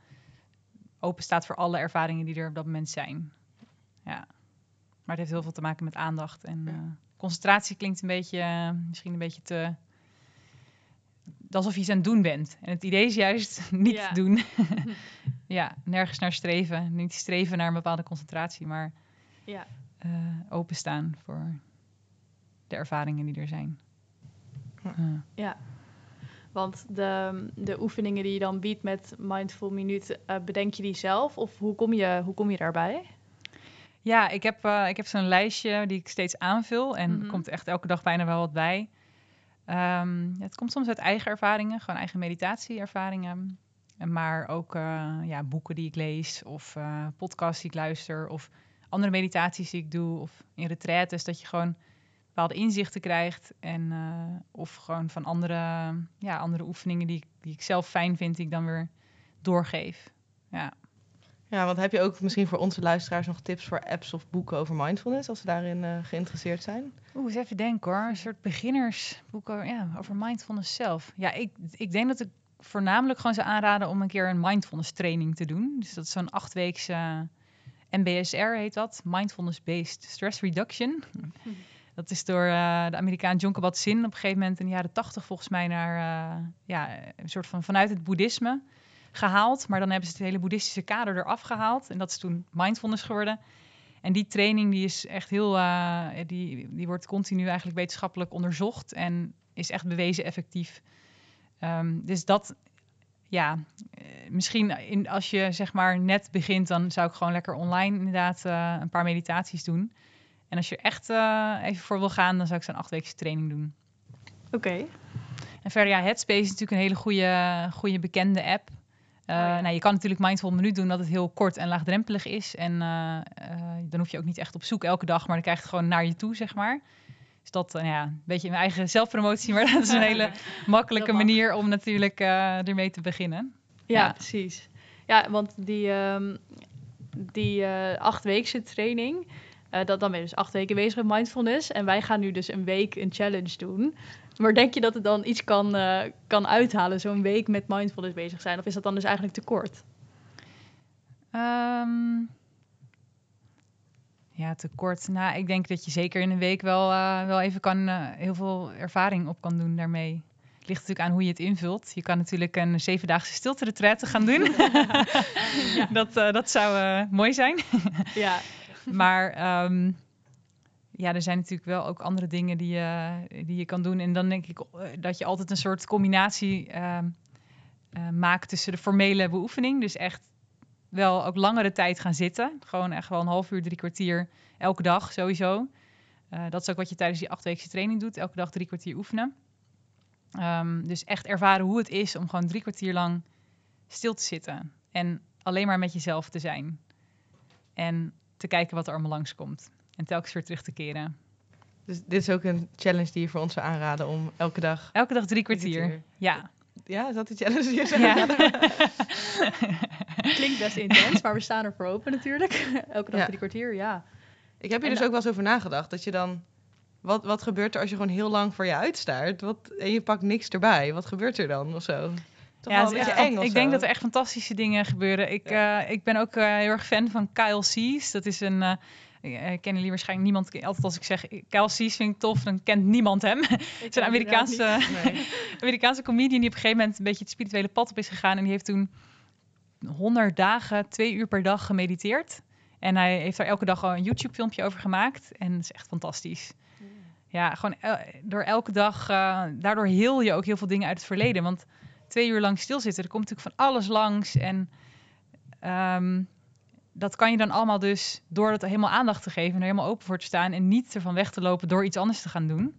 Speaker 3: open staat voor alle ervaringen die er op dat moment zijn. Ja. Maar het heeft heel veel te maken met aandacht. En
Speaker 2: Ja.
Speaker 3: eh, concentratie klinkt een beetje, eh, misschien een beetje te... Alsof je iets aan het doen bent. En het idee is juist niet
Speaker 1: Ja.
Speaker 3: doen. ja, nergens naar streven. Niet streven naar een bepaalde concentratie, maar
Speaker 1: Ja.
Speaker 3: eh, openstaan voor de ervaringen die er zijn.
Speaker 2: Ja.
Speaker 3: Ja.
Speaker 1: Want de, de oefeningen die je dan biedt met Mindful Minuut, eh, bedenk je die zelf? Of hoe kom je, hoe kom je daarbij?
Speaker 3: Ja, ik heb, eh, ik heb zo'n lijstje die ik steeds aanvul. En er komt echt elke dag bijna wel wat bij. Ehm, het komt soms uit eigen ervaringen, gewoon eigen meditatieervaringen. En Maar ook eh, ja, boeken die ik lees of eh, podcasts die ik luister. Of andere meditaties die ik doe. Of in retraites dat je gewoon bepaalde inzichten krijgt. En, of gewoon van andere, ja, andere oefeningen die, ik- die ik zelf fijn vind, die ik dan weer doorgeef. Ja.
Speaker 2: Ja, want heb je ook misschien voor onze luisteraars nog tips voor apps of boeken over mindfulness, als ze daarin eh, geïnteresseerd zijn?
Speaker 3: Oeh, eens even denken hoor. Een soort beginnersboek over, ja, over mindfulness zelf. Ja, ik, ik denk dat ik voornamelijk gewoon zou aanraden om een keer een mindfulness training te doen. Dus dat is zo'n achtweekse MBSR heet dat. Mindfulness Based Stress Reduction. Dat is door eh, de Amerikaan John Kabat-Zinn op een gegeven moment in de jaren tachtig volgens mij naar eh, ja, een soort van vanuit het boeddhisme gehaald. Maar dan hebben ze het hele boeddhistische kader eraf gehaald. En dat is toen mindfulness geworden. En die training die is echt heel, eh, die, die wordt continu eigenlijk wetenschappelijk onderzocht en is echt bewezen effectief. Ehm, dus dat, ja, eh, misschien in, als je zeg maar net begint, dan zou ik gewoon lekker online inderdaad eh, een paar meditaties doen. En als je echt even voor wil gaan, dan zou ik zo'n achtweekse training doen.
Speaker 1: Oké.
Speaker 3: En verder, ja, Headspace is natuurlijk een hele goede, goede bekende app. Eh,
Speaker 1: Oh ja.
Speaker 3: nou, je kan natuurlijk Mindful Minuut doen dat het heel kort en laagdrempelig is. En eh, eh, dan hoef je ook niet echt op zoek elke dag, maar dan krijg je het gewoon naar je toe, zeg maar. Dus dat, eh, ja, een beetje mijn eigen zelfpromotie, maar dat is een hele makkelijke manier om natuurlijk eh, ermee te beginnen.
Speaker 1: Ja,
Speaker 3: Ja.
Speaker 1: precies. Ja, want die, ehm die eh achtweekse training, eh, dat, dan ben je dus acht weken bezig met mindfulness. En wij gaan nu dus een week een challenge doen. Maar denk je dat het dan iets kan, eh, kan uithalen, zo'n week met mindfulness bezig zijn? Of is dat dan dus eigenlijk te kort?
Speaker 3: Ehm, ja, te kort. Nou, ik denk dat je zeker in een week wel, eh, wel even kan, eh, heel veel ervaring op kan doen daarmee. Het ligt natuurlijk aan hoe je het invult. Je kan natuurlijk een zevendaagse stilte gaan doen. dat, eh, dat zou eh, mooi zijn.
Speaker 1: Ja,
Speaker 3: maar ehm, ja, er zijn natuurlijk wel ook andere dingen die je, die je kan doen. En dan denk ik eh, dat je altijd een soort combinatie ehm, eh, maakt tussen de formele beoefening. Dus echt wel ook langere tijd gaan zitten. Gewoon echt wel een half uur, drie kwartier elke dag sowieso. Eh, dat is ook wat je tijdens die achtweekse training doet. Elke dag drie kwartier oefenen. Ehm, dus echt ervaren hoe het is om gewoon drie kwartier lang stil te zitten. En alleen maar met jezelf te zijn. En te kijken wat er allemaal langskomt. En telkens weer terug te keren.
Speaker 2: Dus dit is ook een challenge die je voor ons zou aanraden om elke dag...
Speaker 3: Elke dag drie kwartier. Ja.
Speaker 2: Ja, is dat de challenge die je zou
Speaker 3: ja.
Speaker 2: aanraden?
Speaker 1: Klinkt best intens, maar we staan er voor open natuurlijk. Elke dag
Speaker 2: Ja.
Speaker 1: drie kwartier, ja.
Speaker 2: Ik heb hier
Speaker 1: En
Speaker 2: dus ook wel eens over nagedacht. Dat je dan... Wat, wat gebeurt er als je gewoon heel lang voor je uitstaart? Wat, en je pakt niks erbij. Wat gebeurt er dan of zo? Toch
Speaker 3: Ja,
Speaker 2: wel een beetje eng
Speaker 3: ik
Speaker 2: zo.
Speaker 3: denk dat er echt fantastische dingen gebeuren. Ik, eh, ik ben ook eh, heel erg fan van Kyle Cease. Dat is een... eh kennen jullie waarschijnlijk niemand. Altijd als ik zeg Kyle Cease vind ik tof, dan kent niemand hem. Het is een Amerikaanse,
Speaker 2: Nee.
Speaker 3: Amerikaanse comedian die op een gegeven moment een beetje het spirituele pad op is gegaan. En die heeft toen 100 dagen, twee uur per dag gemediteerd. En hij heeft daar elke dag al een YouTube-filmpje over gemaakt. En het is echt fantastisch. Ja, gewoon el- door elke dag, daardoor heel je ook heel veel dingen uit het verleden. Want twee uur lang stilzitten, er komt natuurlijk van alles langs. En ehm, dat kan je dan allemaal dus, door het helemaal aandacht te geven en er helemaal open voor te staan. En niet ervan weg te lopen door iets anders te gaan doen.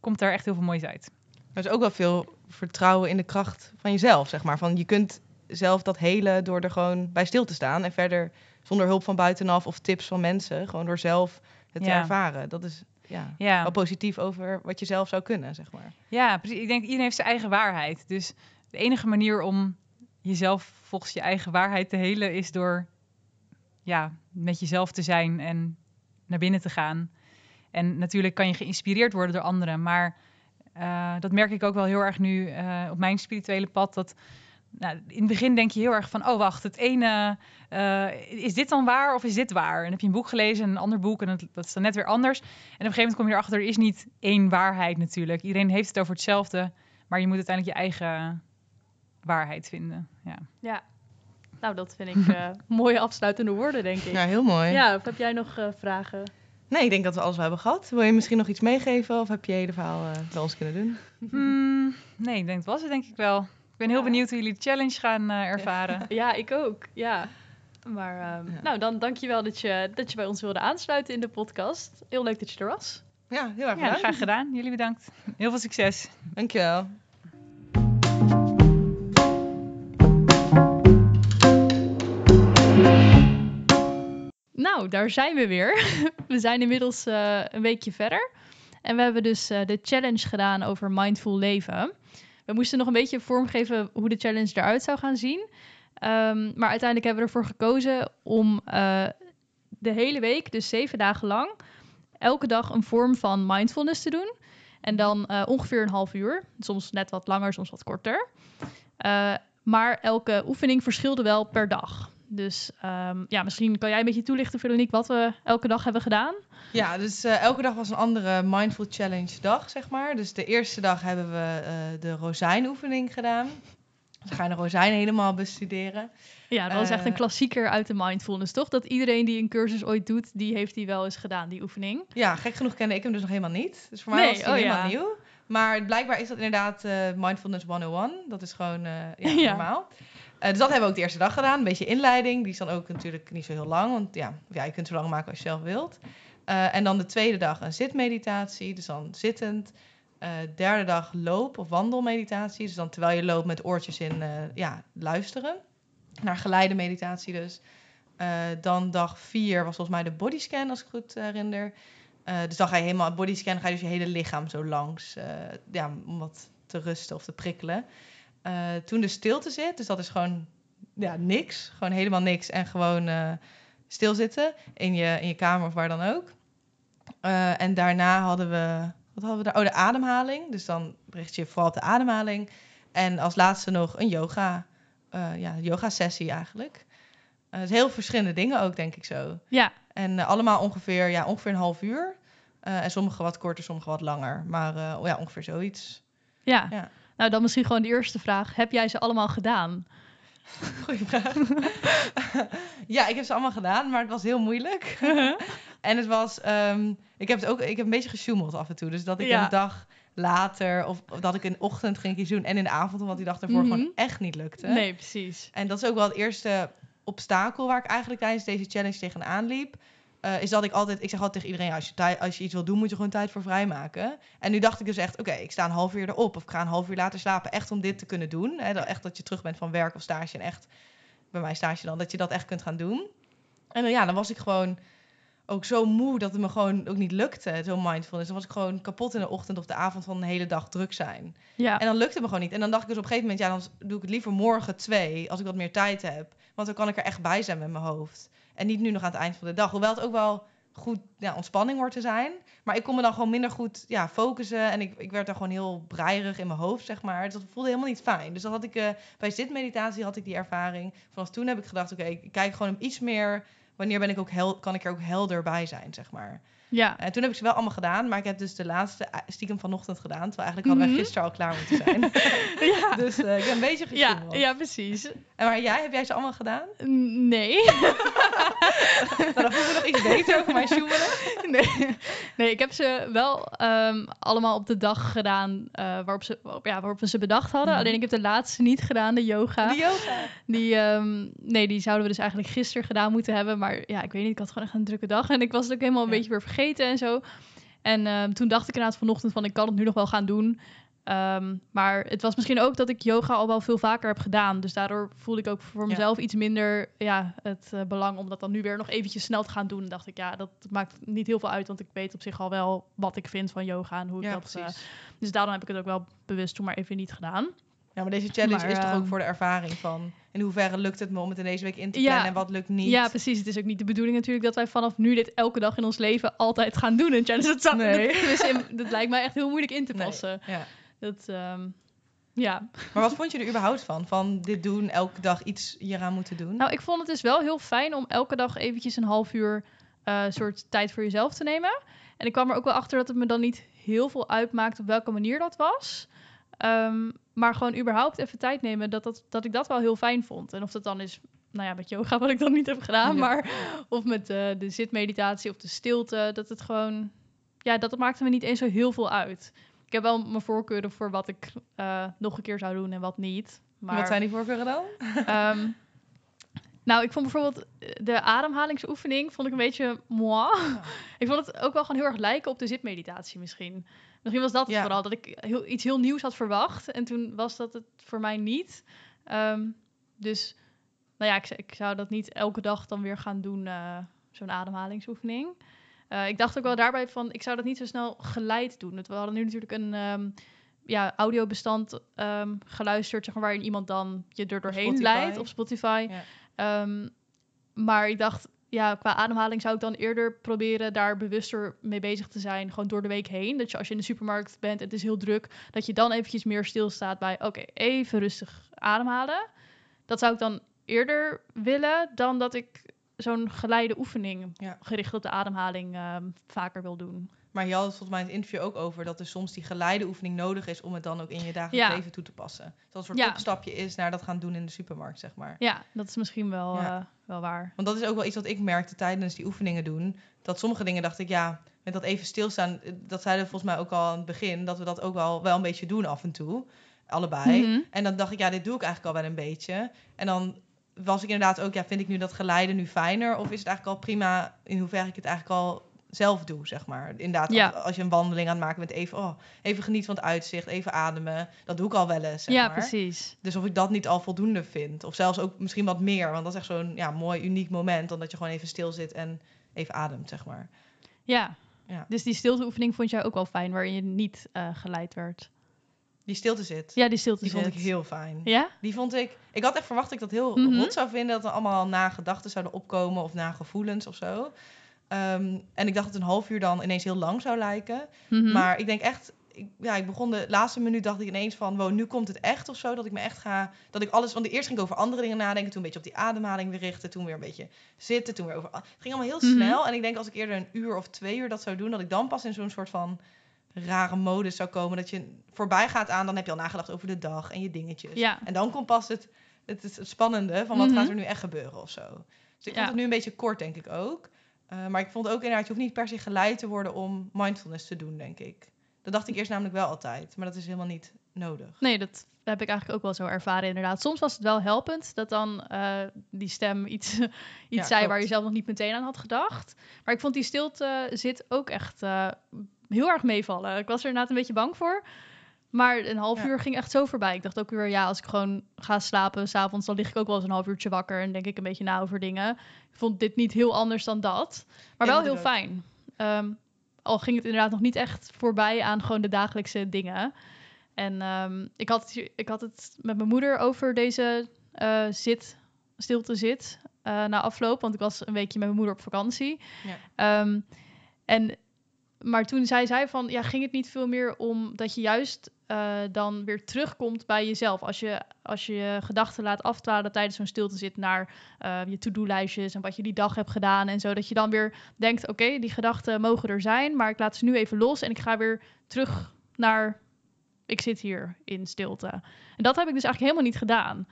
Speaker 3: Komt daar echt heel veel moois uit.
Speaker 2: Er is ook wel veel vertrouwen in de kracht van jezelf, zeg maar. Van je kunt zelf dat helen door er gewoon bij stil te staan. En verder zonder hulp van buitenaf of tips van mensen. Gewoon door zelf het te ervaren. Dat is ja,
Speaker 3: Ja.
Speaker 2: wel positief over wat je zelf zou kunnen, zeg maar.
Speaker 3: Ja, precies. Ik denk iedereen heeft zijn eigen waarheid. Dus de enige manier om jezelf volgens je eigen waarheid te helen is door ja, met jezelf te zijn en naar binnen te gaan. En natuurlijk kan je geïnspireerd worden door anderen, maar eh, dat merk ik ook wel heel erg nu eh, op mijn spirituele pad. Dat nou, in het begin denk je heel erg van, oh wacht, het ene, eh, is dit dan waar of is dit waar? En dan heb je een boek gelezen, een ander boek en dat, dat is dan net weer anders. En op een gegeven moment kom je erachter, er is niet één waarheid natuurlijk. Iedereen heeft het over hetzelfde, maar je moet uiteindelijk je eigen waarheid vinden. Ja.
Speaker 1: Ja. Nou, dat vind ik eh, mooie afsluitende woorden, denk ik.
Speaker 2: Ja, heel mooi.
Speaker 1: Ja, of heb jij nog eh, vragen?
Speaker 2: Nee, ik denk dat we alles wel hebben gehad. Wil je misschien nog iets meegeven of heb je je hele verhaal eh, bij ons kunnen doen?
Speaker 3: Hmm, nee, ik denk dat was het denk ik wel. Ik ben heel
Speaker 1: Ja.
Speaker 3: benieuwd hoe jullie de challenge gaan eh, ervaren.
Speaker 1: Ja, ik ook. Ja. Maar ehm,
Speaker 2: Ja.
Speaker 1: nou, dan dankjewel dat je, dat je bij ons wilde aansluiten in de podcast. Heel leuk dat je er was.
Speaker 2: Ja, heel erg
Speaker 3: graag gedaan. Jullie bedankt. Heel veel succes.
Speaker 2: Dankjewel.
Speaker 1: Nou, daar zijn we weer. We zijn inmiddels eh, een weekje verder. En we hebben dus eh, de challenge gedaan over mindful leven. We moesten nog een beetje vormgeven hoe de challenge eruit zou gaan zien. Ehm, maar uiteindelijk hebben we ervoor gekozen om eh, de hele week, dus zeven dagen lang, elke dag een vorm van mindfulness te doen. En dan eh, ongeveer een half uur. Soms net wat langer, soms wat korter. Eh, maar elke oefening verschilde wel per dag. Dus ehm, ja, misschien kan jij een beetje toelichten, Veronique, wat we elke dag hebben gedaan.
Speaker 2: Ja, dus eh, elke dag was een andere Mindful Challenge dag, zeg maar. Dus de eerste dag hebben we eh, de rozijnoefening gedaan. Dus dan ga je de rozijn helemaal bestuderen.
Speaker 1: Ja, dat was echt een
Speaker 2: Eh,
Speaker 1: klassieker uit de mindfulness, toch? Dat iedereen die een cursus ooit doet, die heeft die wel eens gedaan, die oefening.
Speaker 2: Ja, gek genoeg kende ik hem dus nog helemaal niet. Dus voor mij
Speaker 1: Nee,
Speaker 2: was hij
Speaker 1: oh
Speaker 2: helemaal
Speaker 1: ja.
Speaker 2: nieuw. Maar blijkbaar is dat inderdaad eh, Mindfulness 101. Dat is gewoon eh, ja, normaal. Dus dat hebben we ook de eerste dag gedaan. Een beetje inleiding. Die is dan ook natuurlijk niet zo heel lang. Want ja, je kunt zo lang maken als je zelf wilt. Eh, en dan de tweede dag een zitmeditatie. Dus dan zittend. Eh, derde dag loop- of wandelmeditatie. Dus dan terwijl je loopt met oortjes in, eh, ja, luisteren. Naar geleide meditatie dus. Eh, dan dag vier was volgens mij de bodyscan, als ik goed herinner. Eh, dus dan ga je helemaal bodyscan, ga je dus je hele lichaam zo langs. eh, ja, om wat te rusten of te prikkelen. Eh, toen de stilte zit, dus dat is gewoon ja, niks. Gewoon helemaal niks. En gewoon eh stilzitten in je, in je kamer of waar dan ook. Eh, en daarna hadden we, wat hadden we daar? Oh, de ademhaling. Dus dan richt je vooral op de ademhaling. En als laatste nog een yoga, ja, yoga sessie eigenlijk. Dus heel verschillende dingen ook, denk ik zo.
Speaker 1: Ja,
Speaker 2: En allemaal ongeveer, ja, ongeveer een half uur. En sommige wat korter, sommige wat langer. Maar ja, ongeveer zoiets.
Speaker 1: ja.
Speaker 2: Ja.
Speaker 1: Nou, dan misschien gewoon de eerste vraag. Heb jij ze allemaal gedaan?
Speaker 2: Goeie vraag. ja, ik heb ze allemaal gedaan, maar het was heel moeilijk. en het was, ehm, ik heb het ook, ik heb een beetje gesjoemeld af en toe. Dus dat ik
Speaker 1: Ja.
Speaker 2: een dag later, of, of dat ik in de ochtend ging kiezen doen en in de avond, omdat die dag ervoor
Speaker 1: Mhm.
Speaker 2: gewoon echt niet lukte.
Speaker 1: Nee, precies.
Speaker 2: En dat is ook wel het eerste obstakel waar ik eigenlijk tijdens deze challenge tegenaan liep. Eh, is dat ik altijd, ik zeg altijd tegen iedereen, als je, als je iets wil doen, moet je gewoon tijd voor vrijmaken. En nu dacht ik dus echt, oké, ik sta een half uur erop of ik ga een half uur later slapen, echt om dit te kunnen doen. Hè, dat, echt dat je terug bent van werk of stage en echt, bij mij stage dan, dat je dat echt kunt gaan doen. En dan, ja, dan was ik gewoon ook zo moe dat het me gewoon ook niet lukte, zo mindfulness. Dan was ik gewoon kapot in de ochtend of de avond van een hele dag druk zijn.
Speaker 1: Ja.
Speaker 2: En dan lukte het me gewoon niet. En dan dacht ik dus op een gegeven moment, ja, dan doe ik het liever morgen twee, als ik wat meer tijd heb. Want dan kan ik er echt bij zijn met mijn hoofd. En niet nu nog aan het eind van de dag. Hoewel het ook wel goed ja, ontspanning wordt te zijn. Maar ik kon me dan gewoon minder goed ja, focussen. En ik, ik werd dan gewoon heel breierig in mijn hoofd, zeg maar. Dus dat voelde helemaal niet fijn. Dus dat had ik, eh, bij zitmeditatie had ik die ervaring. Vanaf toen heb ik gedacht, oké, ik kijk gewoon iets meer... Wanneer ben ik ook hel kan ik er ook helder bij zijn, zeg maar.
Speaker 1: Ja.
Speaker 2: En toen heb ik ze wel allemaal gedaan. Maar ik heb dus de laatste eh, stiekem vanochtend gedaan. Terwijl eigenlijk hadden wij
Speaker 1: Mhm.
Speaker 2: gisteren al klaar moeten zijn.
Speaker 1: ja.
Speaker 2: dus eh, ik ben een beetje
Speaker 1: Ja,
Speaker 2: gesjoemeld.
Speaker 1: ja, precies.
Speaker 2: En maar jij, heb jij ze allemaal gedaan?
Speaker 1: Nee.
Speaker 2: nou, dan voel ik me nog iets beter over mijn sjoemelen.
Speaker 1: nee. nee, ik heb ze wel ehm, allemaal op de dag gedaan eh, waarop, ze, waarop, ja, waarop we ze bedacht hadden.
Speaker 2: Mhm.
Speaker 1: Alleen ik heb de laatste niet gedaan, de yoga.
Speaker 2: De yoga.
Speaker 1: Die, ehm, nee, die zouden we dus eigenlijk gisteren gedaan moeten hebben. Maar ja, ik weet niet, ik had gewoon echt een drukke dag. En ik was het ook helemaal een
Speaker 2: Ja.
Speaker 1: beetje weer vergeten en zo. En ehm, toen dacht ik inderdaad vanochtend van, ik kan het nu nog wel gaan doen. Ehm, maar het was misschien ook dat ik yoga al wel veel vaker heb gedaan. Dus daardoor voelde ik ook voor
Speaker 2: Ja.
Speaker 1: mezelf iets minder ja, het eh, belang om dat dan nu weer nog eventjes snel te gaan doen. En dacht ik, ja, dat maakt niet heel veel uit. Want ik weet op zich al wel wat ik vind van yoga en hoe ik
Speaker 2: Ja,
Speaker 1: dat...
Speaker 2: precies.
Speaker 1: dus daarom heb ik het ook wel bewust toen maar even niet gedaan.
Speaker 2: Ja, maar deze challenge
Speaker 1: Maar,
Speaker 2: is toch ook
Speaker 1: ehm,
Speaker 2: voor de ervaring van... in hoeverre lukt het me om het in deze week in te
Speaker 1: Ja.
Speaker 2: plannen en wat lukt niet.
Speaker 1: Ja, precies. Het is ook niet de bedoeling natuurlijk dat wij vanaf nu dit elke dag in ons leven altijd gaan doen. Een challenge. Dat, zou,
Speaker 2: Nee.
Speaker 1: dat, in- dat lijkt mij echt heel moeilijk in te
Speaker 2: Nee,
Speaker 1: passen.
Speaker 2: ja.
Speaker 1: Dat, ehm, ja.
Speaker 2: Maar wat vond je er überhaupt van? Van dit doen, elke dag iets hieraan moeten doen?
Speaker 1: Nou, ik vond het dus wel heel fijn om elke dag eventjes een half uur eh, soort tijd voor jezelf te nemen. En ik kwam er ook wel achter dat het me dan niet heel veel uitmaakt op welke manier dat was. Ehm, maar gewoon überhaupt even tijd nemen, dat, dat, dat ik dat wel heel fijn vond. En of dat dan is, nou ja, met yoga wat ik dan niet heb gedaan,
Speaker 2: Ja.
Speaker 1: maar of met eh, de zitmeditatie of de stilte, dat het gewoon, ja, dat maakte me niet eens zo heel veel uit. Ik heb wel mijn voorkeuren voor wat ik eh, nog een keer zou doen en wat niet. Maar,
Speaker 2: Wat zijn die voorkeuren dan?
Speaker 1: Ehm, nou, ik vond bijvoorbeeld eh, de ademhalingsoefening vond ik een beetje moi. ik vond het ook wel gewoon heel erg lijken op de zitmeditatie misschien. Misschien was dat het
Speaker 2: Ja.
Speaker 1: vooral, dat ik heel, iets heel nieuws had verwacht. En toen was dat het voor mij niet. Ehm, dus, nou ja, ik, ik zou dat niet elke dag dan weer gaan doen, eh, zo'n ademhalingsoefening. Eh, ik dacht ook wel daarbij van, ik zou dat niet zo snel geleid doen. We hadden nu natuurlijk een ehm, ja, audiobestand ehm, geluisterd, zeg maar, waarin iemand dan je er doorheen
Speaker 2: Spotify.
Speaker 1: leidt op Spotify.
Speaker 2: Ja.
Speaker 1: Maar ik dacht, ja, qua ademhaling zou ik dan eerder proberen daar bewuster mee bezig te zijn, gewoon door de week heen. Dat je als je in de supermarkt bent en het is heel druk, dat je dan eventjes meer stilstaat bij, oké, even rustig ademhalen. Dat zou ik dan eerder willen dan dat ik zo'n geleide oefening
Speaker 2: Ja.
Speaker 1: gericht op de ademhaling ehm, vaker wil doen.
Speaker 2: Maar je had het volgens mij in het interview ook over dat er soms die geleide oefening nodig is om het dan ook in je dagelijks
Speaker 1: Ja.
Speaker 2: leven toe te passen. Dat het een soort
Speaker 1: Ja.
Speaker 2: opstapje is naar dat gaan doen in de supermarkt, zeg maar.
Speaker 1: Ja, dat is misschien wel,
Speaker 2: Ja.
Speaker 1: eh, wel waar.
Speaker 2: Want dat is ook wel iets wat ik merkte tijdens die oefeningen doen. Dat sommige dingen dacht ik, ja, met dat even stilstaan, eh, dat zeiden we volgens mij ook al aan het begin, dat we dat ook wel, wel een beetje doen af en toe. Allebei.
Speaker 1: Mhm.
Speaker 2: En dan dacht ik, ja, dit doe ik eigenlijk al wel een beetje. En dan was ik inderdaad ook, ja, vind ik nu dat geleide nu fijner? Of is het eigenlijk al prima in hoeverre ik het eigenlijk al zelf doe, zeg maar. Inderdaad,
Speaker 1: Ja.
Speaker 2: als, je een wandeling aan het maken bent, even, oh, even genieten van het uitzicht, even ademen. Dat doe ik al wel eens, zeg
Speaker 1: ja,
Speaker 2: maar.
Speaker 1: precies.
Speaker 2: Dus of ik dat niet al voldoende vind. Of zelfs ook misschien wat meer. Want dat is echt zo'n ja, mooi, uniek moment. Dan dat je gewoon even stil zit en even ademt, zeg maar.
Speaker 1: Ja.
Speaker 2: Ja.
Speaker 1: Dus die stilteoefening vond jij ook wel fijn, waarin je niet eh, geleid werd.
Speaker 2: Die stilte zit.
Speaker 1: Ja, die stilte
Speaker 2: Die vond ik heel fijn.
Speaker 1: Ja?
Speaker 2: Die vond ik... Ik had echt verwacht dat ik dat heel
Speaker 1: Mhm.
Speaker 2: rot zou vinden. Dat er allemaal na gedachten zouden opkomen. Of na gevoelens of zo. Ehm, en ik dacht dat een half uur dan ineens heel lang zou lijken.
Speaker 1: Mhm.
Speaker 2: Maar ik denk echt... Ik, ja, ik begon de laatste minuut dacht ik ineens van... Wow, nu komt het echt of zo. Dat ik me echt ga... Dat ik alles... Want eerst ging ik over andere dingen nadenken. Toen een beetje op die ademhaling weer richten. Toen weer een beetje zitten. Toen weer over... Het ging allemaal heel
Speaker 1: Mhm.
Speaker 2: snel. En ik denk als ik eerder een uur of twee uur dat zou doen... Dat ik dan pas in zo'n soort van rare modus zou komen. Dat je voorbij gaat aan... Dan heb je al nagedacht over de dag en je dingetjes.
Speaker 1: Ja.
Speaker 2: En dan komt pas het, het, het, het spannende van wat
Speaker 1: Mhm.
Speaker 2: gaat er nu echt gebeuren of zo. Dus ik
Speaker 1: Ja.
Speaker 2: vond het nu een beetje kort, denk ik ook. Eh, maar ik vond ook inderdaad, je hoeft niet per se geleid te worden om mindfulness te doen, denk ik. Dat dacht ik eerst namelijk wel altijd, maar dat is helemaal niet nodig.
Speaker 1: Nee, dat heb ik eigenlijk ook wel zo ervaren inderdaad. Soms was het wel helpend dat dan eh, die stem iets, iets
Speaker 2: Ja,
Speaker 1: zei waar je zelf nog niet meteen aan had gedacht. Maar ik vond die stilte zit ook echt eh, heel erg meevallen. Ik was er inderdaad een beetje bang voor. Maar een half
Speaker 2: Ja.
Speaker 1: uur ging echt zo voorbij. Ik dacht ook weer, ja, als ik gewoon ga slapen s'avonds, dan lig ik ook wel eens een half uurtje wakker en denk ik een beetje na over dingen. Ik vond dit niet heel anders dan dat, maar wel heel fijn. Ehm, al ging het inderdaad nog niet echt voorbij aan gewoon de dagelijkse dingen. En ehm, ik, had, het ik had het met mijn moeder over deze eh, zit, stilte zit, eh, na afloop. Want ik was een weekje met mijn moeder op vakantie.
Speaker 2: Ja.
Speaker 1: Ehm, en, maar toen zei zij van, ja, ging het niet veel meer om dat je juist eh, dan weer terugkomt bij jezelf. Als je als je, je gedachten laat afdwalen tijdens zo'n stilte zit naar eh, je to-do-lijstjes en wat je die dag hebt gedaan en zo. Dat je dan weer denkt, oké, die gedachten mogen er zijn, maar ik laat ze nu even los en ik ga weer terug naar, ik zit hier in stilte. En dat heb ik dus eigenlijk helemaal niet gedaan.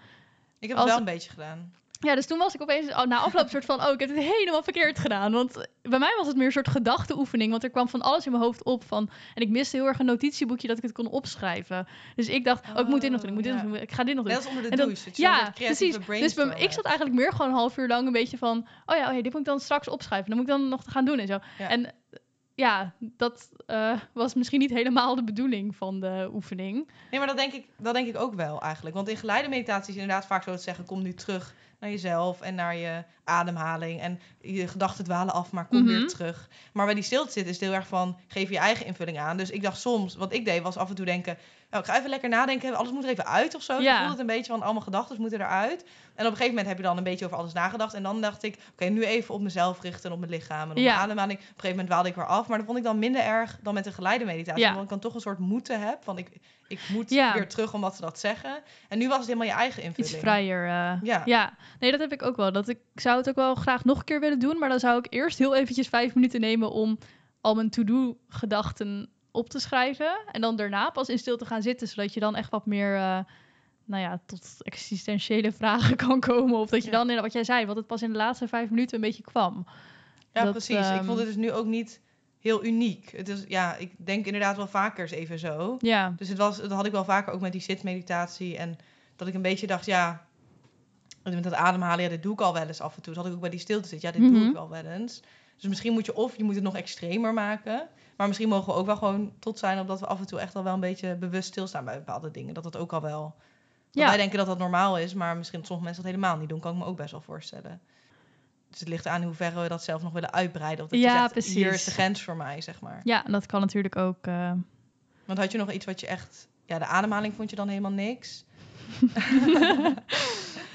Speaker 2: Ik heb
Speaker 1: Als-
Speaker 2: wel een beetje gedaan.
Speaker 1: Ja, dus toen was ik opeens oh, na afloop soort van... oh, ik heb het helemaal verkeerd gedaan. Want bij mij was het meer een soort gedachteoefening. Want er kwam van alles in mijn hoofd op. Van, en ik miste heel erg een notitieboekje dat ik het kon opschrijven. Dus ik dacht, oh, ik moet dit nog doen, ik moet dit
Speaker 2: Oh,
Speaker 1: nog doen. Ik ga dit nog doen.
Speaker 2: Net als onder de
Speaker 1: dan-
Speaker 2: douche.
Speaker 1: Ja, precies. Dus bij, ik zat eigenlijk meer gewoon een half uur lang een beetje van... oh ja, oh ja, dit moet ik dan straks opschrijven. Dan moet ik dan nog gaan doen en zo.
Speaker 2: Ja.
Speaker 1: En ja, dat eh, was misschien niet helemaal de bedoeling van de oefening.
Speaker 2: Nee, maar dat denk, ik, dat denk ik ook wel eigenlijk. Want in geleide meditatie is inderdaad vaak zo te zeggen... kom nu terug naar jezelf en naar je ademhaling. En je gedachten dwalen af, maar kom
Speaker 1: Mhm.
Speaker 2: weer terug. Maar bij die stilte zit is het heel erg van... geef je eigen invulling aan. Dus ik dacht soms, wat ik deed, was af en toe denken... Nou, ik ga even lekker nadenken, alles moet er even uit of zo.
Speaker 1: Ja.
Speaker 2: Voelt het een beetje van, allemaal gedachten moeten eruit. En op een gegeven moment heb je dan een beetje over alles nagedacht. En dan dacht ik, oké, nu even op mezelf richten en op mijn lichaam en op
Speaker 1: Ja.
Speaker 2: mijn ademhaling. Op een gegeven moment dwaalde ik weer af. Maar dat vond ik dan minder erg dan met een geleide meditatie.
Speaker 1: Ja.
Speaker 2: Omdat ik dan toch een soort moeten heb. Want ik, ik moet
Speaker 1: Ja.
Speaker 2: weer terug omdat ze dat zeggen. En nu was het helemaal je eigen invulling.
Speaker 1: Iets vrijer. eh,
Speaker 2: Ja.
Speaker 1: ja, nee, dat heb ik ook wel. Dat ik zou het ook wel graag nog een keer willen doen. Maar dan zou ik eerst heel eventjes vijf minuten nemen om al mijn to-do-gedachten op te schrijven. En dan daarna pas in stilte gaan zitten. Zodat je dan echt wat meer, eh, nou ja, tot existentiële vragen kan komen. Of dat je dan, in wat jij zei, wat het pas in de laatste vijf minuten een beetje kwam.
Speaker 2: Ja,
Speaker 1: Dat,
Speaker 2: precies. ik
Speaker 1: ehm,
Speaker 2: vond het dus nu ook niet heel uniek. Het is, ja, ik denk inderdaad wel vaker eens even zo.
Speaker 1: Ja,
Speaker 2: Dus het was, dat had ik wel vaker ook met die zitmeditatie. En dat ik een beetje dacht, ja, met dat ademhalen, ja, dit doe ik al wel eens af en toe. Dat had ik ook bij die stilte zit. Ja, dit doe
Speaker 1: Mhm.
Speaker 2: ik wel wel eens. Dus misschien moet je of je moet het nog extremer maken. Maar misschien mogen we ook wel gewoon trots zijn op dat we af en toe echt al wel een beetje bewust stilstaan bij bepaalde dingen. Dat dat ook al wel.
Speaker 1: Ja.
Speaker 2: Wij denken dat dat normaal is, maar misschien dat sommige mensen dat helemaal niet doen. Kan ik me ook best wel voorstellen. Dus het ligt aan in hoeverre we dat zelf nog willen uitbreiden. Of dat
Speaker 1: Ja,
Speaker 2: je zegt,
Speaker 1: precies.
Speaker 2: hier is de grens voor mij, zeg maar.
Speaker 1: ja en dat kan natuurlijk ook. eh,
Speaker 2: Want had je nog iets wat je echt... Ja, de ademhaling vond je dan helemaal niks.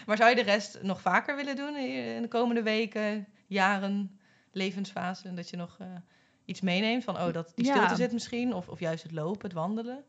Speaker 2: maar zou je de rest nog vaker willen doen in de komende weken, jaren, levensfase? Dat je nog eh, iets meeneemt van, oh, dat die
Speaker 1: Ja.
Speaker 2: stilte zit misschien? Of, of juist het lopen, het wandelen?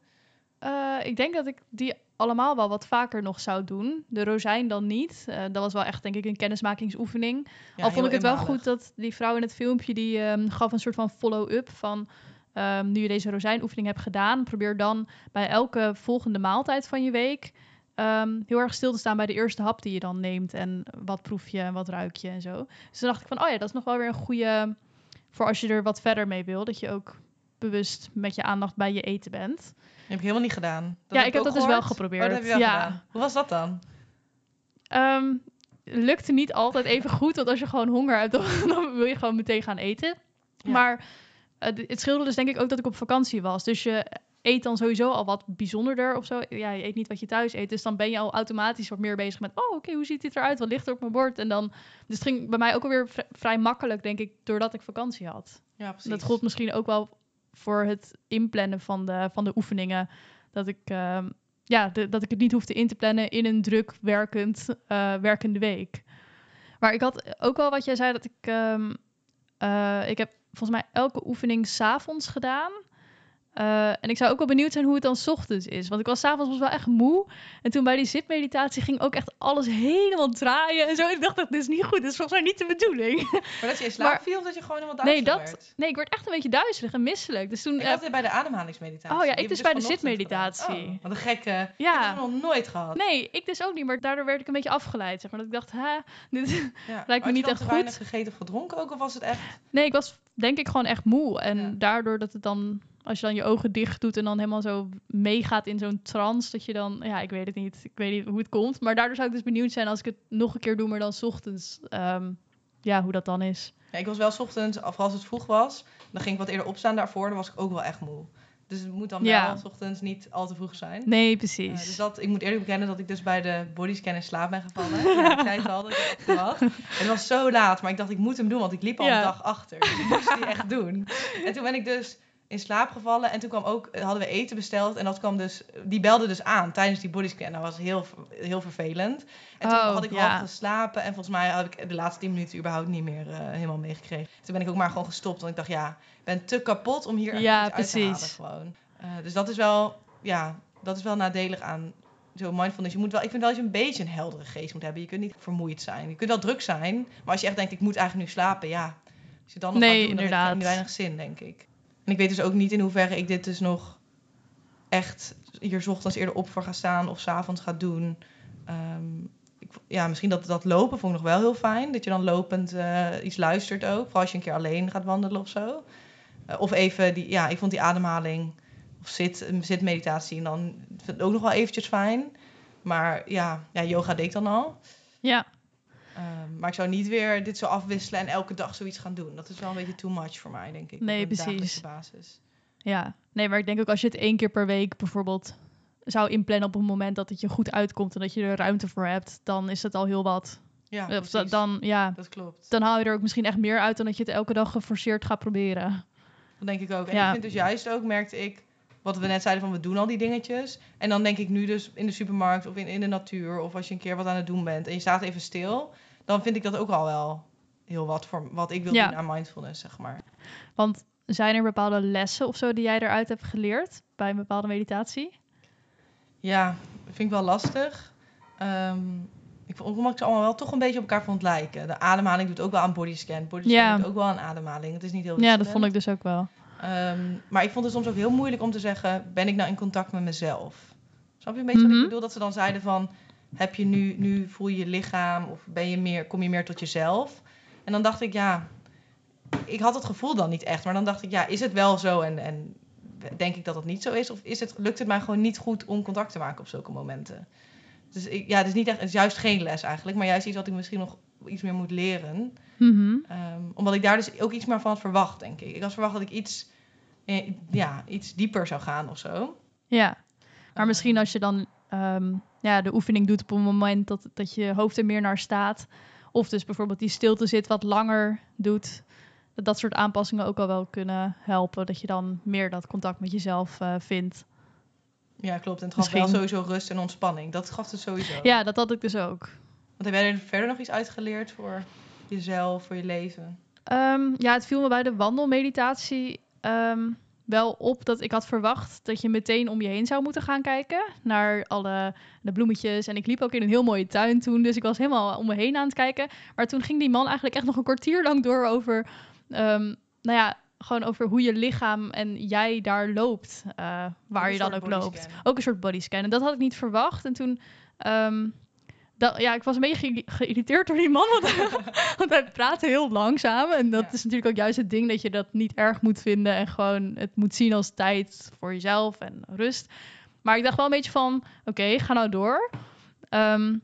Speaker 1: Eh, ik denk dat ik die allemaal wel wat vaker nog zou doen. De rozijn dan niet. Eh, dat was wel echt, denk ik, een kennismakingsoefening.
Speaker 2: Ja,
Speaker 1: Al vond ik het wel goed dat die vrouw in het filmpje... die ehm, gaf een soort van follow-up van... ehm, nu je deze rozijnoefening hebt gedaan... probeer dan bij elke volgende maaltijd van je week... ehm, heel erg stil te staan bij de eerste hap die je dan neemt. En wat proef je en wat ruik je en zo. Dus toen dacht ik van, oh ja, dat is nog wel weer een goede... voor als je er wat verder mee wil. Dat je ook bewust met je aandacht bij je eten bent.
Speaker 2: heb ik helemaal niet gedaan.
Speaker 1: Ja, ik heb dat dus wel geprobeerd.
Speaker 2: Oh, dat heb je wel
Speaker 1: Ja.
Speaker 2: gedaan. Hoe was dat dan?
Speaker 1: Ehm, lukte niet altijd even goed. Want als je gewoon honger hebt, dan, dan wil je gewoon meteen gaan eten.
Speaker 2: Ja.
Speaker 1: Maar eh, het scheelde dus denk ik ook dat ik op vakantie was. Dus je eet dan sowieso al wat bijzonderder of zo. Ja, je eet niet wat je thuis eet. Dus dan ben je al automatisch wat meer bezig met... oh, oké, hoe ziet dit eruit? Wat ligt er op mijn bord? En dan... Dus het ging bij mij ook alweer vri- vrij makkelijk, denk ik... doordat ik vakantie had.
Speaker 2: Ja, precies.
Speaker 1: Dat gold misschien ook wel voor het inplannen van de, van de oefeningen. Dat ik, ehm, ja, de- dat ik het niet hoefde in te plannen in een druk werkend, eh, werkende week. Maar ik had ook wel wat jij zei, dat ik... ehm, eh, ik heb volgens mij elke oefening s'avonds gedaan. Eh, en ik zou ook wel benieuwd zijn hoe het dan ochtends is. Want ik was s'avonds wel echt moe. En toen bij die zitmeditatie ging ook echt alles helemaal draaien en zo. Ik dacht, dit is niet goed. Dit is volgens mij niet de bedoeling.
Speaker 2: Maar dat je in slaap
Speaker 1: Maar-
Speaker 2: viel of dat je gewoon helemaal
Speaker 1: Nee,
Speaker 2: duizelig
Speaker 1: dat,
Speaker 2: werd?
Speaker 1: nee, ik werd echt een beetje duizelig en misselijk. Dus toen...
Speaker 2: Ik
Speaker 1: eh,
Speaker 2: had het bij de ademhalingsmeditatie.
Speaker 1: Oh ja, ik
Speaker 2: heb
Speaker 1: dus bij de zitmeditatie.
Speaker 2: Oh, wat een gekke...
Speaker 1: Ja.
Speaker 2: Ik heb het nog nooit gehad.
Speaker 1: Nee, ik dus ook niet, maar daardoor werd ik een beetje afgeleid. Zeg maar. Dat ik dacht, hè, dit...
Speaker 2: Ja.
Speaker 1: me
Speaker 2: Had je
Speaker 1: niet echt goed.
Speaker 2: weinig gegeten of gedronken ook? Of was het echt...
Speaker 1: Nee, ik was denk ik gewoon echt moe. En
Speaker 2: Ja.
Speaker 1: daardoor dat het dan, als je dan je ogen dicht doet en dan helemaal zo meegaat in zo'n trance, dat je dan, ja, ik weet het niet. Ik weet niet hoe het komt. Maar daardoor zou ik dus benieuwd zijn als ik het nog een keer doe, maar dan 's ochtends. ehm, ja, hoe dat dan is.
Speaker 2: Ja, ik was wel 's ochtends, of als het vroeg was, dan ging ik wat eerder opstaan daarvoor. Dan was ik ook wel echt moe. Dus het moet dan wel s ochtends niet al te vroeg zijn.
Speaker 1: Nee,
Speaker 2: Eh,
Speaker 1: precies.
Speaker 2: dus dat, ik moet eerlijk bekennen dat ik dus bij de bodyscan in slaap ben gevallen. Ja, ik zei het al, dat ik had verwacht. Het was zo laat, maar ik dacht ik moet hem doen, want ik liep al
Speaker 1: Ja.
Speaker 2: een dag achter. Dus ik moest die echt doen. En toen ben ik dus in slaap gevallen en toen kwam ook, hadden we eten besteld en dat kwam dus, die belde dus aan tijdens die bodyscan. Dat was heel, heel vervelend. En toen
Speaker 1: Oh,
Speaker 2: had ik
Speaker 1: ja.
Speaker 2: half geslapen en volgens mij had ik de laatste tien minuten überhaupt niet meer eh, helemaal meegekregen. Toen ben ik ook maar gewoon gestopt, want ik dacht ja, ik ben te kapot om hier
Speaker 1: Ja,
Speaker 2: iets uit te halen
Speaker 1: precies.
Speaker 2: gewoon. Eh, dus dat is wel, ja, dat is wel nadelig aan zo mindfulness. Je moet wel, ik vind wel dat je een beetje een heldere geest moet hebben. Je kunt niet vermoeid zijn. Je kunt wel druk zijn, maar als je echt denkt, ik moet eigenlijk nu slapen, ja. Als je dan nog
Speaker 1: Nee,
Speaker 2: gaat doen, dan heeft het
Speaker 1: inderdaad.
Speaker 2: weinig zin, denk ik. En ik weet dus ook niet in hoeverre ik dit dus nog echt hier ochtends eerder op voor ga staan of 's avonds ga doen. Ehm, ik, ja, misschien dat, dat lopen vond ik nog wel heel fijn. Dat je dan lopend eh, iets luistert ook. Vooral als je een keer alleen gaat wandelen of zo. Eh, of even die, ja, ik vond die ademhaling of zit, zitmeditatie en dan vind ik ook nog wel eventjes fijn. Maar ja, ja yoga deed ik dan al.
Speaker 1: Ja,
Speaker 2: Ehm, maar ik zou niet weer dit zo afwisselen en elke dag zoiets gaan doen. Dat is wel een beetje too much voor mij, denk ik.
Speaker 1: Nee,
Speaker 2: op
Speaker 1: precies.
Speaker 2: basis.
Speaker 1: ja. Nee, maar ik denk ook als je het één keer per week bijvoorbeeld zou inplannen op een moment dat het je goed uitkomt en dat je er ruimte voor hebt, dan is dat al heel wat.
Speaker 2: Ja, precies.
Speaker 1: da- dan, ja,
Speaker 2: dat klopt.
Speaker 1: dan haal je er ook misschien echt meer uit dan dat je het elke dag geforceerd gaat proberen.
Speaker 2: Dat denk ik ook. En
Speaker 1: Ja.
Speaker 2: ik vind dus juist ook, merkte ik, wat we net zeiden van we doen al die dingetjes. En dan denk ik nu dus in de supermarkt of in, in de natuur of als je een keer wat aan het doen bent en je staat even stil, dan vind ik dat ook al wel heel wat voor wat ik wil
Speaker 1: Ja.
Speaker 2: doen aan mindfulness, zeg maar.
Speaker 1: Want zijn er bepaalde lessen of zo die jij eruit hebt geleerd bij een bepaalde meditatie?
Speaker 2: Ja, vind ik wel lastig. Ehm ik vond ik ze allemaal wel toch een beetje op elkaar vond lijken. De ademhaling doet ook wel aan bodyscan. Bodyscan
Speaker 1: Ja.
Speaker 2: doet ook wel aan ademhaling. Het is niet heel
Speaker 1: Ja, dat vond ik dus ook wel.
Speaker 2: Ehm, maar ik vond het soms ook heel moeilijk om te zeggen: ben ik nou in contact met mezelf? Snap je een beetje wat
Speaker 1: Mhm.
Speaker 2: ik bedoel? Dat ze dan zeiden van: heb je nu, nu voel je je lichaam of ben je meer, kom je meer tot jezelf? En dan dacht ik, ja, ik had het gevoel dan niet echt. Maar dan dacht ik, ja, is het wel zo en, en denk ik dat het niet zo is? Of is het, lukt het mij gewoon niet goed om contact te maken op zulke momenten? Dus ik, ja, het is niet echt, het is juist geen les eigenlijk, maar juist iets wat ik misschien nog iets meer moet leren.
Speaker 1: Mhm.
Speaker 2: Ehm, omdat ik daar dus ook iets meer van had verwacht, denk ik. Ik had verwacht dat ik iets, eh, ja, iets dieper zou gaan of zo.
Speaker 1: Ja, maar
Speaker 2: Ehm,
Speaker 1: misschien als je dan ehm, ja, de oefening doet op een moment dat, dat je hoofd er meer naar staat. Of dus bijvoorbeeld die stilte zit wat langer doet. Dat dat soort aanpassingen ook al wel kunnen helpen. Dat je dan meer dat contact met jezelf eh, vindt.
Speaker 2: Ja, klopt. En het gaf wel sowieso rust en ontspanning. Dat gaf het sowieso.
Speaker 1: Ja, dat had ik dus ook.
Speaker 2: Want heb jij er verder nog iets uitgeleerd voor jezelf, voor je leven?
Speaker 1: Ehm, ja, het viel me bij de wandelmeditatie ehm, wel op dat ik had verwacht dat je meteen om je heen zou moeten gaan kijken naar alle de bloemetjes. En ik liep ook in een heel mooie tuin toen, dus ik was helemaal om me heen aan het kijken. Maar toen ging die man eigenlijk echt nog een kwartier lang door over, ehm, nou ja, gewoon over hoe je lichaam en jij daar loopt, eh, waar je dan ook loopt. Ook een soort bodyscan. En dat had ik niet verwacht. En toen, ehm, dat, ja, ik was een beetje ge- geïrriteerd door die man, want, want hij praatte heel langzaam. En dat
Speaker 2: Ja.
Speaker 1: is natuurlijk ook juist het ding dat je dat niet erg moet vinden en gewoon het moet zien als tijd voor jezelf en rust. Maar ik dacht wel een beetje van, oké, ga nou door. Ehm,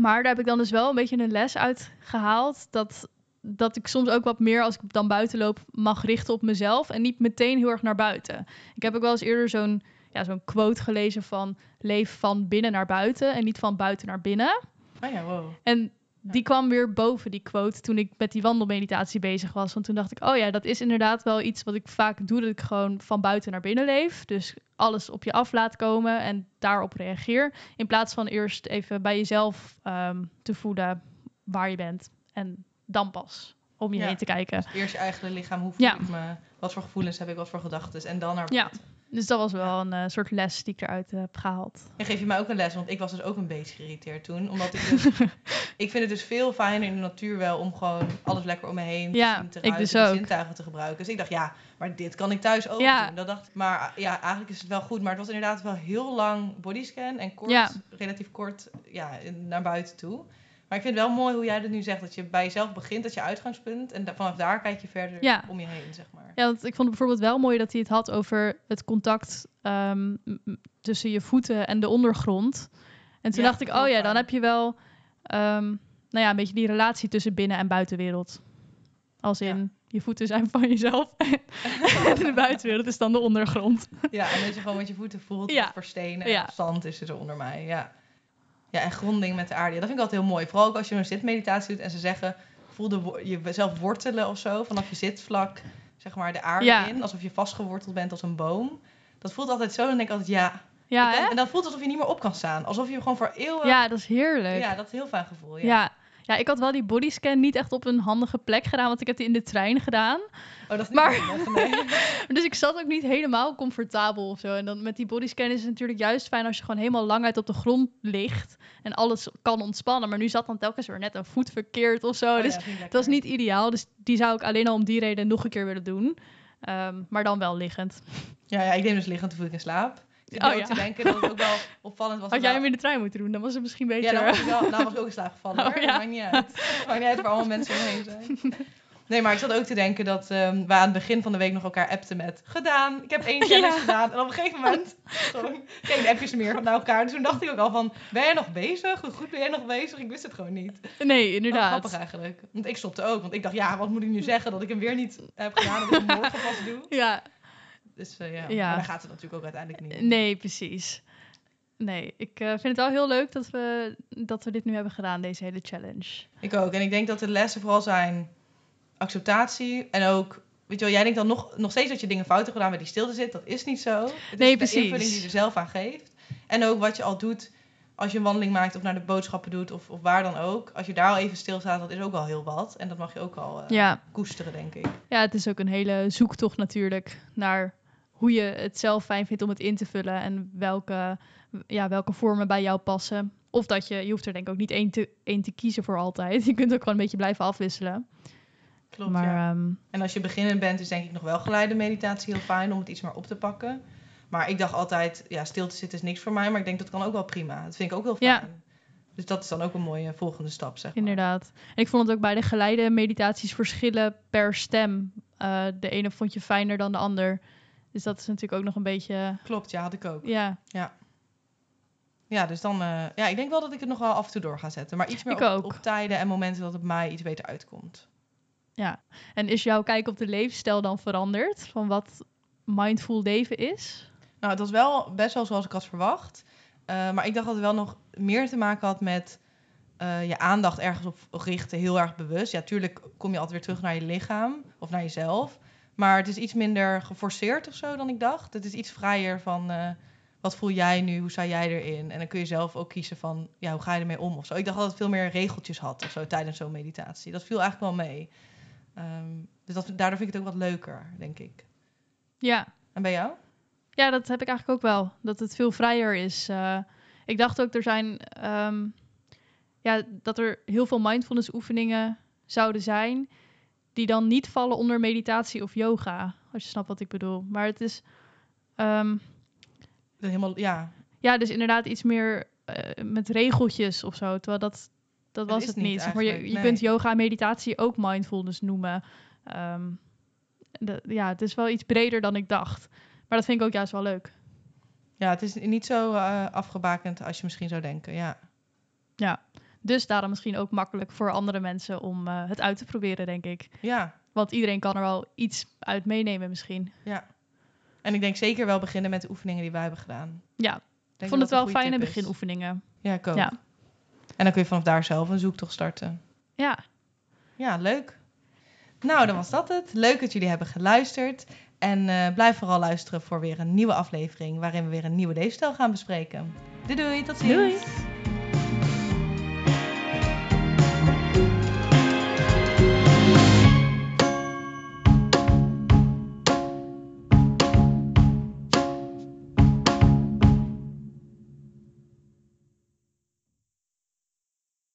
Speaker 1: maar daar heb ik dan dus wel een beetje een les uit gehaald. Dat, dat ik soms ook wat meer, als ik dan buiten loop, mag richten op mezelf. En niet meteen heel erg naar buiten. Ik heb ook wel eens eerder zo'n ja, zo'n quote gelezen van... leef van binnen naar buiten en niet van buiten naar binnen.
Speaker 2: Oh ja, wow.
Speaker 1: En die kwam weer boven die quote toen ik met die wandelmeditatie bezig was. Want toen dacht ik, oh ja, dat is inderdaad wel iets wat ik vaak doe. Dat ik gewoon van buiten naar binnen leef. Dus alles op je af laat komen en daarop reageer. In plaats van eerst even bij jezelf ehm, te voelen waar je bent. En dan pas om je
Speaker 2: Ja.
Speaker 1: heen te kijken.
Speaker 2: Eerst je eigen lichaam, hoe voel
Speaker 1: Ja.
Speaker 2: ik me? Wat voor gevoelens heb ik, wat voor gedachten? En dan naar
Speaker 1: Ja. Dus dat was wel een eh, soort les die ik eruit eh, heb gehaald.
Speaker 2: En geef je mij ook een les, want ik was dus ook een beetje geïrriteerd toen. Omdat ik dus... ik vind het dus veel fijner in de natuur wel om gewoon alles lekker om me heen te
Speaker 1: Ja,
Speaker 2: ruiken,
Speaker 1: dus
Speaker 2: de
Speaker 1: ook.
Speaker 2: zintuigen te gebruiken. Dus ik dacht, ja, maar dit kan ik thuis ook
Speaker 1: Ja.
Speaker 2: doen. Dat dacht, ik. maar ah, ja, eigenlijk is het wel goed. Maar het was inderdaad wel heel lang bodyscan en kort, relatief kort, ja, naar buiten toe. Maar ik vind het wel mooi hoe jij het nu zegt, dat je bij jezelf begint, dat je uitgangspunt. En da- vanaf daar kijk je verder
Speaker 1: Ja.
Speaker 2: om je heen, zeg maar.
Speaker 1: Ja, want ik vond het bijvoorbeeld wel mooi dat hij het had over het contact ehm, tussen je voeten en de ondergrond. En toen
Speaker 2: Ja,
Speaker 1: dacht ik, oh ja, dan heb je wel ehm, nou ja, een beetje die relatie tussen binnen- en buitenwereld. Als
Speaker 2: Ja.
Speaker 1: in, je voeten zijn van jezelf. en de buitenwereld is dan de ondergrond.
Speaker 2: Ja, en dat je gewoon met je voeten voelt
Speaker 1: Ja.
Speaker 2: wat voor stenen en
Speaker 1: Ja.
Speaker 2: of zand is er onder mij. Ja. Ja, en gronding met de aarde. Ja, dat vind ik altijd heel mooi. Vooral ook als je een zitmeditatie doet en ze zeggen... voel de, jezelf wortelen of zo. Vanaf je zitvlak, zeg maar, de aarde
Speaker 1: Ja.
Speaker 2: in. Alsof je vastgeworteld bent als een boom. Dat voelt altijd zo. Dan denk ik altijd, ja.
Speaker 1: Ja,
Speaker 2: Ik- en dan voelt alsof je niet meer op kan staan. Alsof je gewoon voor eeuwen...
Speaker 1: Ja, dat is heerlijk.
Speaker 2: Ja, dat is een heel fijn gevoel. Ja.
Speaker 1: Ja. Ja. ik had wel die bodyscan niet echt op een handige plek gedaan, want ik heb die in de trein gedaan.
Speaker 2: Oh, dat is niet
Speaker 1: Maar-
Speaker 2: handig, nee.
Speaker 1: Dus ik zat ook niet helemaal comfortabel of zo. En dan met die bodyscan is het natuurlijk juist fijn als je gewoon helemaal lang uit op de grond ligt en alles kan ontspannen. Maar nu zat dan telkens weer net een voet verkeerd of zo.
Speaker 2: Oh,
Speaker 1: dus
Speaker 2: ja, ik
Speaker 1: het was niet ideaal. Dus die zou ik alleen al om die reden nog een keer willen doen. Ehm, maar dan wel liggend.
Speaker 2: Ja, ja, ik neem dus liggend, toen viel ik in slaap. Ik
Speaker 1: Oh, ja.
Speaker 2: te denken dat het ook wel opvallend was.
Speaker 1: Had jij hem in de trein moeten doen, dan was het misschien beter.
Speaker 2: Ja, dan was ik wel, nou was ik ook in slaap gevallen hoor.
Speaker 1: Oh, ja.
Speaker 2: Dat maakt niet uit. Het maakt niet uit waar allemaal mensen omheen zijn. Nee, maar ik zat ook te denken dat ehm we aan het begin van de week nog elkaar appten met gedaan. Ik heb één challenge
Speaker 1: Ja.
Speaker 2: gedaan. En op een gegeven moment geen appjes meer naar elkaar. Dus toen dacht ik ook al van, ben jij nog bezig? Hoe goed ben jij nog bezig? Ik wist het gewoon niet.
Speaker 1: Nee, inderdaad.
Speaker 2: grappig eigenlijk. Want ik stopte ook. Want ik dacht, ja, wat moet ik nu zeggen? Dat ik hem weer niet heb gedaan. Dat ik hem morgen pas doe.
Speaker 1: Ja,
Speaker 2: Dus eh, ja.
Speaker 1: Ja.
Speaker 2: Maar daar gaat het natuurlijk ook uiteindelijk niet
Speaker 1: nee, precies. Nee, ik eh, vind het wel heel leuk dat we, dat we dit nu hebben gedaan, deze hele challenge.
Speaker 2: Ik ook. En ik denk dat de lessen vooral zijn acceptatie en ook... Weet je wel, jij denkt dan nog, nog steeds dat je dingen fout hebt gedaan met die stilte zit. Dat is niet zo. Het
Speaker 1: Nee,
Speaker 2: is
Speaker 1: precies.
Speaker 2: de invulling die je er zelf aan geeft. En ook wat je al doet als je een wandeling maakt of naar de boodschappen doet of, of waar dan ook. Als je daar al even stilstaat, dat is ook al heel wat. En dat mag je ook al eh,
Speaker 1: Ja.
Speaker 2: koesteren, denk ik.
Speaker 1: ja, het is ook een hele zoektocht natuurlijk naar hoe je het zelf fijn vindt om het in te vullen en welke, ja, welke vormen bij jou passen. Of dat je, je hoeft er denk ik ook niet één te, één te kiezen voor altijd. Je kunt ook gewoon een beetje blijven afwisselen.
Speaker 2: Klopt,
Speaker 1: maar
Speaker 2: ja.
Speaker 1: ehm,
Speaker 2: En als je beginnend bent, is denk ik nog wel geleide meditatie heel fijn om het iets meer op te pakken. Maar ik dacht altijd, ja, stil te zitten is niks voor mij. Maar ik denk dat kan ook wel prima. Dat vind ik ook heel fijn.
Speaker 1: Ja.
Speaker 2: Dus dat is dan ook een mooie volgende stap, zeg maar.
Speaker 1: inderdaad. En ik vond het ook bij de geleide meditaties verschillen per stem. Eh, de ene vond je fijner dan de ander. Dus dat is natuurlijk ook nog een beetje,
Speaker 2: Klopt, ja, had ik ook.
Speaker 1: ja,
Speaker 2: Ja, dus dan... eh, ja, ik denk wel dat ik het nog wel af en toe door ga zetten. Maar iets meer op, op tijden en momenten dat het mij iets beter uitkomt.
Speaker 1: ja. En is jouw kijk op de levensstijl dan veranderd? Van wat mindful leven is?
Speaker 2: Nou, het was wel best wel zoals ik had verwacht. Eh, maar ik dacht dat het wel nog meer te maken had met eh, je aandacht ergens op richten, heel erg bewust. Ja, tuurlijk kom je altijd weer terug naar je lichaam of naar jezelf. Maar het is iets minder geforceerd of zo dan ik dacht. Het is iets vrijer van eh, wat voel jij nu, hoe sta jij erin? En dan kun je zelf ook kiezen van ja, hoe ga je ermee om of zo. Ik dacht dat het veel meer regeltjes had of zo tijdens zo'n meditatie. Dat viel eigenlijk wel mee. Ehm, dus dat, daardoor vind ik het ook wat leuker, denk ik.
Speaker 1: Ja.
Speaker 2: En bij jou?
Speaker 1: Ja, dat heb ik eigenlijk ook wel. Dat het veel vrijer is. Eh, ik dacht ook, er zijn... ehm, ja, dat er heel veel mindfulness oefeningen zouden zijn... die dan niet vallen onder meditatie of yoga. Als je snapt wat ik bedoel. Maar het is... ehm,
Speaker 2: Helemaal, ja,
Speaker 1: ja, dus inderdaad iets meer eh, met regeltjes of zo. Terwijl dat, dat was het
Speaker 2: niet
Speaker 1: maar je je
Speaker 2: nee.
Speaker 1: kunt yoga en meditatie ook mindfulness noemen. Ehm, de- ja, het is wel iets breder dan ik dacht. Maar dat vind ik ook juist wel leuk.
Speaker 2: Ja, het is niet zo eh, afgebakend als je misschien zou denken. Ja.
Speaker 1: Dus daarom misschien ook makkelijk voor andere mensen om eh, het uit te proberen, denk ik.
Speaker 2: ja,
Speaker 1: Want iedereen kan er wel iets uit meenemen misschien.
Speaker 2: ja. En ik denk zeker wel beginnen met de oefeningen die wij hebben gedaan.
Speaker 1: Ja,
Speaker 2: Ik
Speaker 1: vond het wel fijne beginoefeningen.
Speaker 2: Ja, ik ook.
Speaker 1: Ja.
Speaker 2: En dan kun je vanaf daar zelf een zoektocht starten.
Speaker 1: Ja,
Speaker 2: Ja, leuk. Nou, dan was dat het. Leuk dat jullie hebben geluisterd. En eh, blijf vooral luisteren voor weer een nieuwe aflevering... waarin we weer een nieuwe leefstijl gaan bespreken. Doei doei, tot ziens.
Speaker 1: doei!